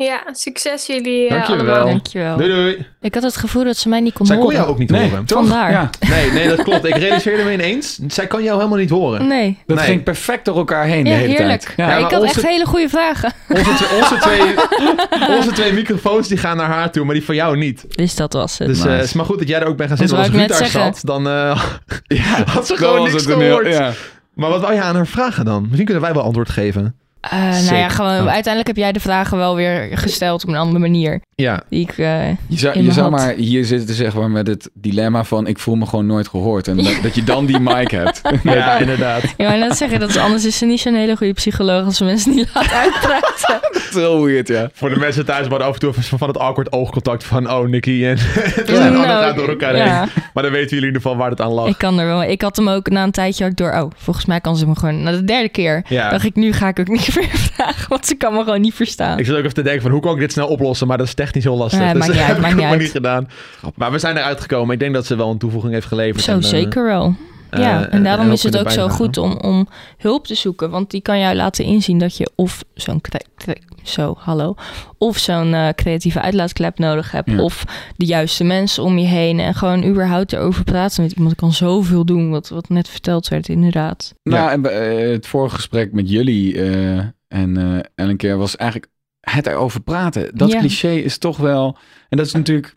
Ja, succes jullie eh, Dankjewel. allemaal. Dankjewel. Doei doei. Ik had het gevoel dat ze mij niet kon Zij kon horen. jou ook niet horen. toch? Vandaar. Ja, Nee, nee, dat klopt. Ik realiseerde me ineens. Zij kan jou helemaal niet horen. Nee. dat Nee. ging perfect door elkaar heen Ja, de hele heerlijk. tijd. Ja, Ja. ik had onze- echt hele goede vragen. Onze, twee- onze, twee, onze twee microfoons die gaan naar haar toe, maar die van jou niet. Dus dat was het. Dus eh, Nice. het is maar goed dat jij er ook bent gaan zitten. als Ruud daar zeggen. zat, dan eh, Ja, had ze gewoon niks gehoord. ja. Maar wat wou je aan haar vragen dan? Misschien kunnen wij wel antwoord geven. Eh, nou ja, gewoon, Oh. uiteindelijk heb jij de vragen wel weer gesteld op een andere manier. Ja, Die ik, eh, Je zou, je zou maar hier zitten te zeggen maar met het dilemma van ik voel me gewoon nooit gehoord. En dat, dat je dan die mic hebt. ja, inderdaad. ja, maar net zeggen, dat is, anders is ze niet zo'n hele goede psycholoog als ze mensen niet laat uitpraten. Dat is heel weird, ja. Voor de mensen thuis, maar af en toe even van het awkward oogcontact van, oh, Nicky en, en Nou, Anne gaan door elkaar ja. heen. Maar dan weten jullie in ieder geval waar het aan lag. Ik kan er wel. Ik had hem ook na een tijdje ook door. Oh, volgens mij kan ze me gewoon. Na de derde keer Ja. dacht ik, nu ga ik ook niet vragen, want ze kan me gewoon niet verstaan. Ik zit ook even te denken van hoe kan ik dit snel oplossen, maar dat is technisch heel lastig. Dus dat uit, heb ik maar niet gedaan. Maar we zijn eruit gekomen. Ik denk dat ze wel een toevoeging heeft geleverd. Zo En, eh, zeker wel. Eh, ja, en daarom ook is het ook zo goed om, om hulp te zoeken. Want die kan jou laten inzien dat je of zo'n zo, hallo, of zo'n eh, creatieve uitlaatklep nodig hebt. Ja. Of de juiste mensen om je heen. En gewoon überhaupt erover praten met iemand kan zoveel doen. Wat, wat net verteld werd, inderdaad. Nou, en bij, eh, het vorige gesprek met jullie eh, en eh Ellen keer was eigenlijk het erover praten. Dat Ja. cliché is toch wel... En dat is natuurlijk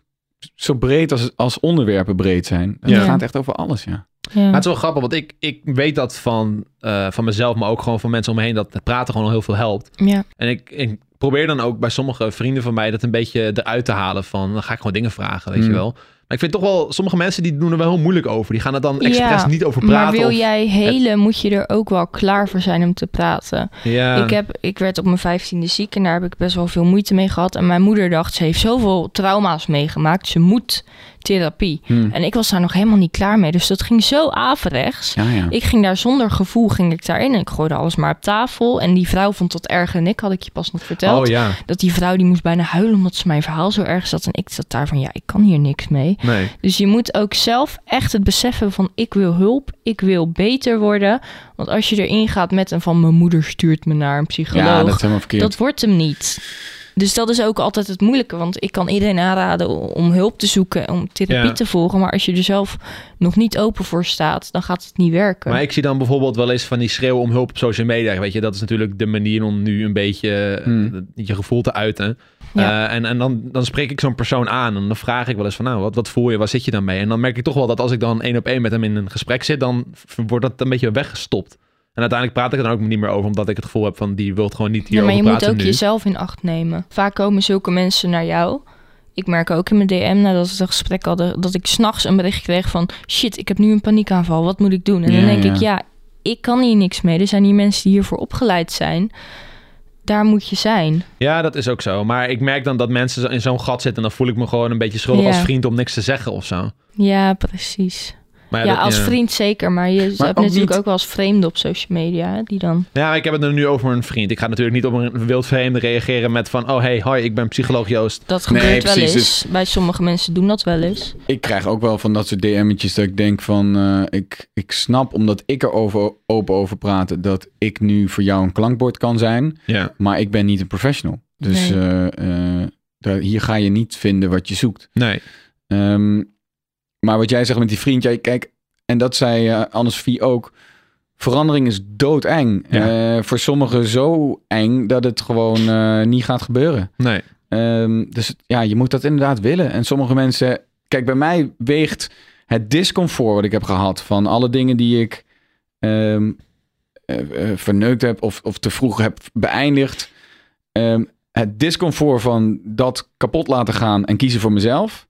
zo breed als, als onderwerpen breed zijn. Het Ja. gaat echt over alles, ja. Ja. Maar het is wel grappig, want ik, ik weet dat van, eh, van mezelf, maar ook gewoon van mensen om me heen, dat het praten gewoon al heel veel helpt. ja. En ik, ik probeer dan ook bij sommige vrienden van mij dat een beetje eruit te halen van, dan ga ik gewoon dingen vragen, weet Hmm. je wel. Maar ik vind toch wel, sommige mensen die doen er wel heel moeilijk over. Die gaan er dan expres Ja, niet over praten. Maar wil jij helen, moet je er ook wel klaar voor zijn om te praten. Ja, Ik, heb, ik werd op mijn vijftiende ziek en daar heb ik best wel veel moeite mee gehad. En mijn moeder dacht, ze heeft zoveel trauma's meegemaakt, ze moet therapie. Hm. En ik was daar nog helemaal niet klaar mee. Dus dat ging zo averechts. Ja, ja. Ik ging daar zonder gevoel ging ik daarin en ik gooide alles maar op tafel. En die vrouw vond dat erger dan ik, had ik je pas nog verteld. Oh ja, Dat die vrouw die moest bijna huilen omdat ze mijn verhaal zo erg zat. En ik zat daar van, ja, ik kan hier niks mee. nee. Dus je moet ook zelf echt het beseffen van ik wil hulp, ik wil beter worden. Want als je erin gaat met een van mijn moeder stuurt me naar een psycholoog, dat wordt hem niet. Dus dat is ook altijd het moeilijke, want ik kan iedereen aanraden om hulp te zoeken, om therapie Ja. te volgen. Maar als je er zelf nog niet open voor staat, dan gaat het niet werken. Maar ik zie dan bijvoorbeeld wel eens van die schreeuwen om hulp op social media. Weet je, dat is natuurlijk de manier om nu een beetje eh, Hmm. je gevoel te uiten. Ja. Eh, en en dan, dan spreek ik zo'n persoon aan en dan vraag ik wel eens van, nou, wat, wat voel je, waar zit je dan mee? En dan merk ik toch wel dat als ik dan één op één met hem in een gesprek zit, dan wordt dat een beetje weggestopt. En uiteindelijk praat ik er dan ook niet meer over, omdat ik het gevoel heb van, die wil gewoon niet Ja, hierover maar je moet praten ook nu. jezelf in acht nemen. Vaak komen zulke mensen naar jou. Ik merk ook in mijn DM nadat we het gesprek hadden, dat ik s'nachts een bericht kreeg van shit, ik heb nu een paniekaanval, wat moet ik doen? En Ja, dan denk ja. ik, ja, ik kan hier niks mee. Er zijn hier mensen die hiervoor opgeleid zijn. Daar moet je zijn. Ja, dat is ook zo. Maar ik merk dan dat mensen in zo'n gat zitten en dan voel ik me gewoon een beetje schuldig Ja. als vriend om niks te zeggen of zo. Ja, precies. Maar Ja, dat- als vriend zeker, maar je hebt ook natuurlijk niet- ook wel eens vreemden op social media, hè, die dan... Ja, ik heb het er nu over een vriend. Ik ga natuurlijk niet op een wildvreemde reageren met van... Oh, hey, hoi, ik ben psycholoog Joost. Dat Nee, gebeurt wel precies, eens. Bij sommige mensen doen dat wel eens. Ik krijg ook wel van dat soort DM'tjes dat ik denk van... eh, ik, ik snap, omdat ik er over, open over praat... dat ik nu voor jou een klankbord kan zijn. Ja. Maar ik ben niet een professional. Dus Nee. eh, eh, daar, hier ga je niet vinden wat je zoekt. Nee. Ehm, maar wat jij zegt met die vriend, jij, kijk, en dat zei eh Anne-Sophie ook. Verandering is doodeng. Ja. Eh, voor sommigen zo eng dat het gewoon eh, niet gaat gebeuren. Nee. Ehm, dus ja, je moet dat inderdaad willen. En sommige mensen, kijk, bij mij weegt het discomfort wat ik heb gehad van alle dingen die ik ehm, eh, eh, verneukt heb of, of te vroeg heb beëindigd. Ehm, het discomfort van dat kapot laten gaan en kiezen voor mezelf.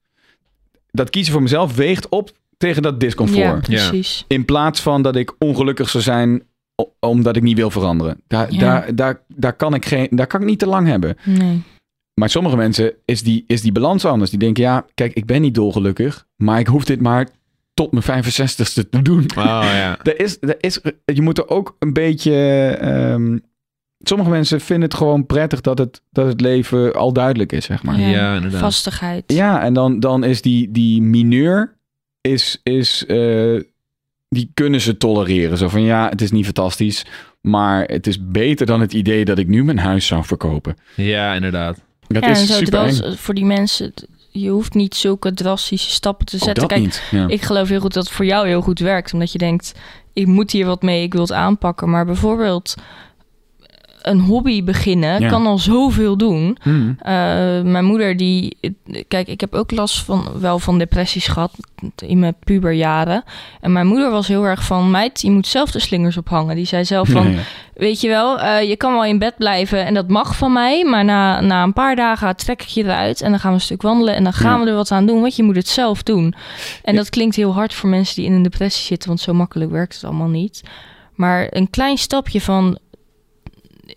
Dat kiezen voor mezelf weegt op tegen dat discomfort. Ja, precies. In plaats van dat ik ongelukkig zou zijn omdat ik niet wil veranderen. Daar, Ja. daar, daar, daar, kan ik geen, daar kan ik niet te lang hebben. Nee. Maar sommige mensen is die, is die balans anders. Die denken, ja, kijk, ik ben niet dolgelukkig. Maar ik hoef dit maar tot mijn 65ste te doen. Oh ja. Er is, er is, je moet er ook een beetje... ehm, sommige mensen vinden het gewoon prettig dat het, dat het leven al duidelijk is, zeg maar. Ja, Ja, inderdaad. Vastigheid. Ja, en dan, dan is die, die mineur, is, is, eh, die kunnen ze tolereren. Zo van, ja, het is niet fantastisch, maar het is beter dan het idee dat ik nu mijn huis zou verkopen. Ja, inderdaad. Dat ja, en is zo super dras- voor die mensen, je hoeft niet zulke drastische stappen te zetten. dat Kijk, niet. Ja. ik geloof heel goed dat het voor jou heel goed werkt. Omdat je denkt, ik moet hier wat mee, ik wil het aanpakken. Maar bijvoorbeeld een hobby beginnen Ja. kan al zoveel doen. Hmm. Eh, mijn moeder die... Kijk, ik heb ook last van, wel van depressies gehad in mijn puberjaren. En mijn moeder was heel erg van... Meid, je moet zelf de slingers ophangen. Die zei zelf van... Weet je wel, eh, je kan wel in bed blijven en dat mag van mij. Maar na, na een paar dagen trek ik je eruit en dan gaan we een stuk wandelen. En dan gaan Ja. we er wat aan doen, want je moet het zelf doen. En Ja. dat klinkt heel hard voor mensen die in een depressie zitten, want zo makkelijk werkt het allemaal niet. Maar een klein stapje van,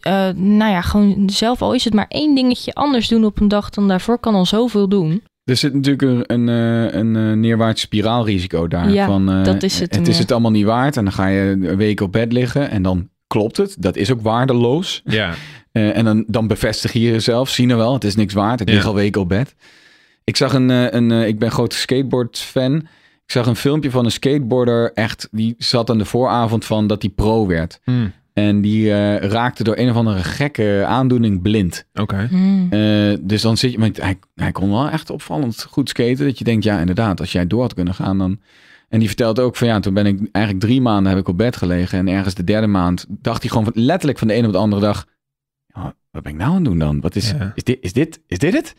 eh, nou ja, gewoon zelf, al is het maar één dingetje anders doen op een dag dan daarvoor, kan al zoveel doen. Er zit natuurlijk een, een, eh, een, eh, neerwaarts spiraalrisico daar. Ja, van, eh, dat is het Het is het allemaal niet waard. En dan ga je een week op bed liggen en dan klopt het. Dat is ook waardeloos. Ja. Eh, en dan, dan bevestig je jezelf. Zie nou wel, het is niks waard. Ik lig al weken op bed. Ik zag een, een ik ben groot skateboard-fan. Ik zag een filmpje van een skateboarder. Echt, die zat aan de vooravond van dat hij pro werd. Hm. En die eh, raakte door een of andere gekke aandoening blind. Oké. Hmm. Eh, dus dan zit je, maar hij, hij kon wel echt opvallend goed skaten. Dat je denkt, ja, inderdaad, als jij door had kunnen gaan, dan. En die vertelt ook van ja, toen ben ik eigenlijk drie maanden heb ik op bed gelegen. En ergens de derde maand dacht hij gewoon van, letterlijk van de ene op de andere dag. Ja, wat ben ik nou aan het doen dan? Wat is, Ja. is, dit, is, dit, is dit het?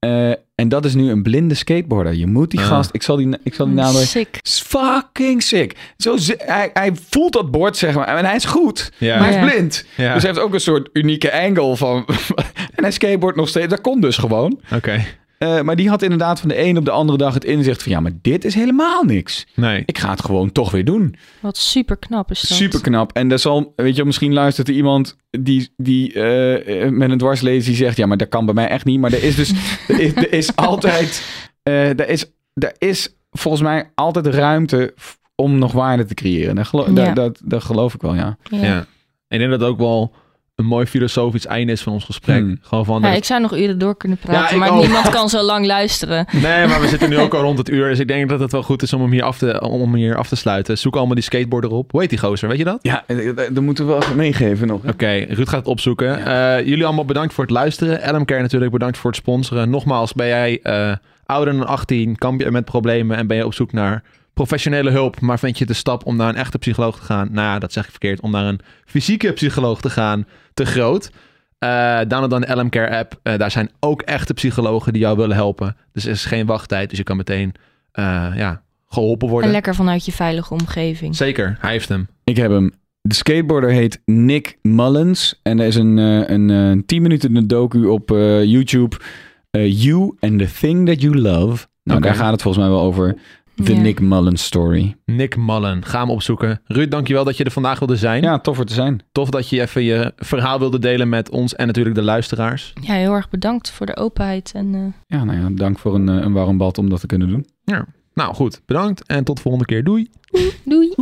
Eh, en dat is nu een blinde skateboarder. Je moet die Ah. gast, ik zal die, ik zal die naam Sick. fucking sick. Zo, hij, hij voelt dat bord, zeg maar. En hij is goed. Ja. Maar hij is blind. Ja. Dus hij heeft ook een soort unieke angle van... en hij skateboardt nog steeds. Dat kon dus gewoon. Oké. Eh, maar die had inderdaad van de een op de andere dag het inzicht van... ja, maar dit is helemaal niks. Nee. Ik ga het gewoon toch weer doen. Wat super knap is dat. Super knap. En dat zal, weet je, misschien luistert er iemand die, die eh, eh, met een dwarslezen die zegt... ja, maar dat kan bij mij echt niet. Maar er is dus... er, is, er is altijd... eh, er, is, er is volgens mij altijd ruimte om nog waarde te creëren. Dat, gelo- Ja. dat, dat, dat geloof ik wel, ja. Ja. Ja. Ik denk dat het ook wel een mooi filosofisch einde is van ons gesprek. Hmm. Gewoon van... Ja, ik zou nog uren door kunnen praten, Ja, maar ook. niemand kan zo lang luisteren. Nee, maar we zitten nu ook al rond het uur. Dus ik denk dat het wel goed is om hem hier af te, om hem hier af te sluiten. Zoek allemaal die skateboarder op. Hoe heet die gozer? Weet je dat? Ja, dat moeten we wel even meegeven nog. Oké, Ruud gaat het opzoeken. Eh, jullie allemaal bedankt voor het luisteren. LMK natuurlijk bedankt voor het sponsoren. Nogmaals, ben jij eh, ouder dan 18, kamp je met problemen en ben je op zoek naar professionele hulp, maar vind je de stap om naar een echte psycholoog te gaan, nou ja, dat zeg ik verkeerd, om naar een fysieke psycholoog te gaan, te groot. Eh download dan de LM Care app. Eh, daar zijn ook echte psychologen die jou willen helpen. Dus er is geen wachttijd, dus je kan meteen eh, ja, geholpen En worden. lekker vanuit je veilige omgeving. Zeker, hij heeft hem. Ik heb hem. De skateboarder heet Nick Mullins. En er is een, een, eh 10 minuten docu op eh, YouTube. Eh, you and the thing that you love. Nou, daar gaat het volgens mij wel over. The Ja. Nick Mullins story. Nick Mullen, ga hem opzoeken. Ruud, dankjewel dat je er vandaag wilde zijn. Ja, tof voor te zijn. Tof dat je even je verhaal wilde delen met ons en natuurlijk de luisteraars. Ja, heel erg bedankt voor de openheid. En eh, Ja, nou ja, dank voor een, eh, een warm bad om dat te kunnen doen. Nou goed, bedankt en tot de volgende keer. Doei. doei.